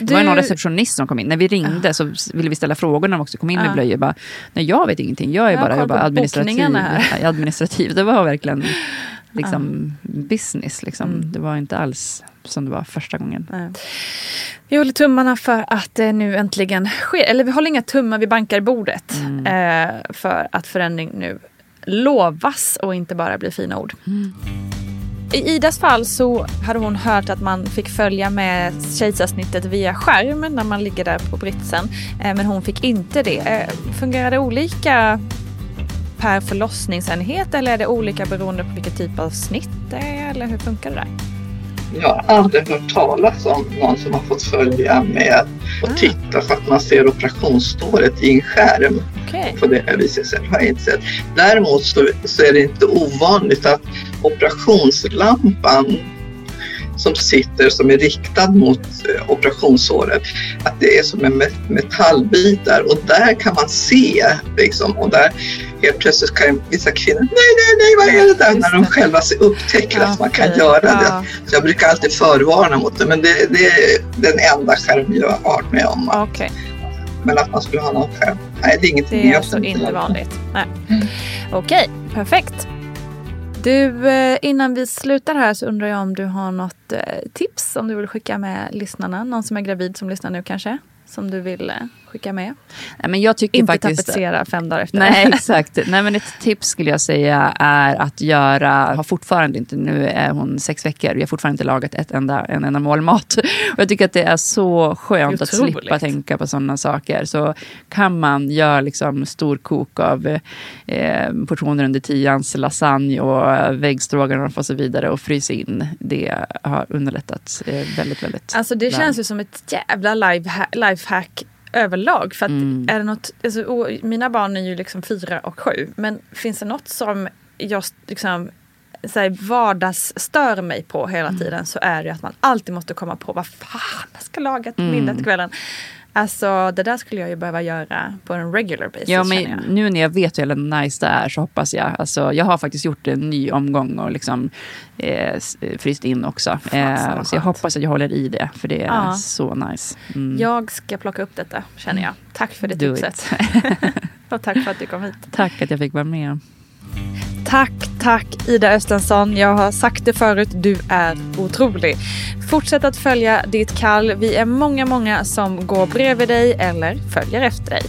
Det var någon receptionist som kom in. När vi ringde ja. så ville vi ställa frågor när de också kom in med blöjor. Bara, nej, jag vet ingenting. Jag är jag bara jobbar administrativ, administrativ. Det var verkligen liksom, business. Liksom. Mm. Det var inte alls som det var första gången. Nej. Vi håller tummarna för att det nu äntligen sker. Eller vi håller inga tummar, vi bankar bordet. Mm. Eh, för att förändring nu lovas och inte bara blir fina ord. Mm. I Idas fall så hade hon hört att man fick följa med kejsarsnittet via skärm när man ligger där på britsen. Eh, men hon fick inte det. Eh, fungerar det olika per förlossningsenhet eller är det olika beroende på vilket typ av snitt det är? Eller hur funkar det där? Jag har aldrig hört talas om någon som har fått följa med och ah. titta för att man ser operationsståret i en skärm. Okay. På det viset har jag inte sett. Däremot så, så är det inte ovanligt att operationslampan som sitter som är riktad mot eh, operationssåret. Att det är som en metallbitar och där kan man se liksom och där helt plötsligt kan vissa kvinnor, nej, nej, nej, vad är det där? När de själva upptäcker att man kan göra det. Så jag brukar alltid förvarna mot det, men det, det är den enda skärm jag har varit med om. Okay. Men att man skulle ha någon skärm, nej, det är ingenting. Det är alltså inte vanligt. Nej. Mm. Okej, perfekt. Du, eh, innan vi slutar här så undrar jag om du har något eh, tips som du vill skicka med lyssnarna? Någon som är gravid som lyssnar nu kanske? Som du vill eh, skicka med? Nej, men jag tycker Inte faktiskt, tapetsera fem dagar efter. Nej, exakt. Nej, men ett tips skulle jag säga är att göra, har fortfarande inte, nu är hon sex veckor, vi har fortfarande inte lagat ett enda, en enda mål mat. Och jag tycker att det är så skönt att slippa tänka på sådana saker. Så kan man göra liksom storkok av eh, portioner under tians, lasagne och väggstroganoff och så vidare och frysa in. Det har underlättat eh, väldigt, väldigt. Alltså det väl. känns ju som ett jävla lifehack överlag. För mm. är det något, alltså, mina barn är ju liksom fyra och sju. Men finns det något som jag liksom så här, vardagsstör mig på hela mm. tiden så är det att man alltid måste komma på vad fan jag ska laga till middag till mm. kvällen. Alltså det där skulle jag ju behöva göra på en regular basis. Ja, men nu när jag vet hur nice det är så hoppas jag. Alltså, jag har faktiskt gjort en ny omgång och liksom, eh, fryst in också. Eh, så jag hoppas att jag håller i det, för det är ja. så nice. Mm. Jag ska plocka upp detta, känner jag. Tack för det Do tipset. och tack för att du kom hit. Tack att jag fick vara med. Tack Tack Ida Östensson. Jag har sagt det förut, du är otrolig. Fortsätt att följa ditt kall. Vi är många, många som går bredvid dig eller följer efter dig.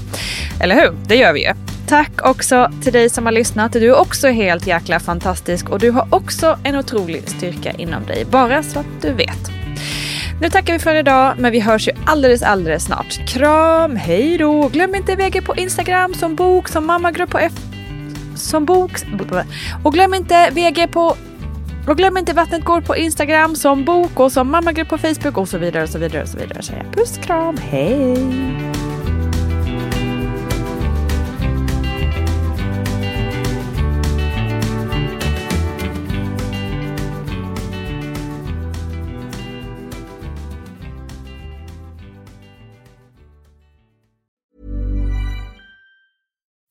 Eller hur? Det gör vi ju. Tack också till dig som har lyssnat. Du är också helt jäkla fantastisk och du har också en otrolig styrka inom dig. Bara så att du vet. Nu tackar vi för idag, men vi hörs ju alldeles, alldeles snart. Kram, hej då! Glöm inte VG på Instagram som bok, som mammagrupp på FB som bok... Och glöm inte VG på... Och glöm inte Vattnet går på Instagram som bok och som mammagrupp på Facebook och så vidare och så vidare och så vidare. Så puss, kram, hej!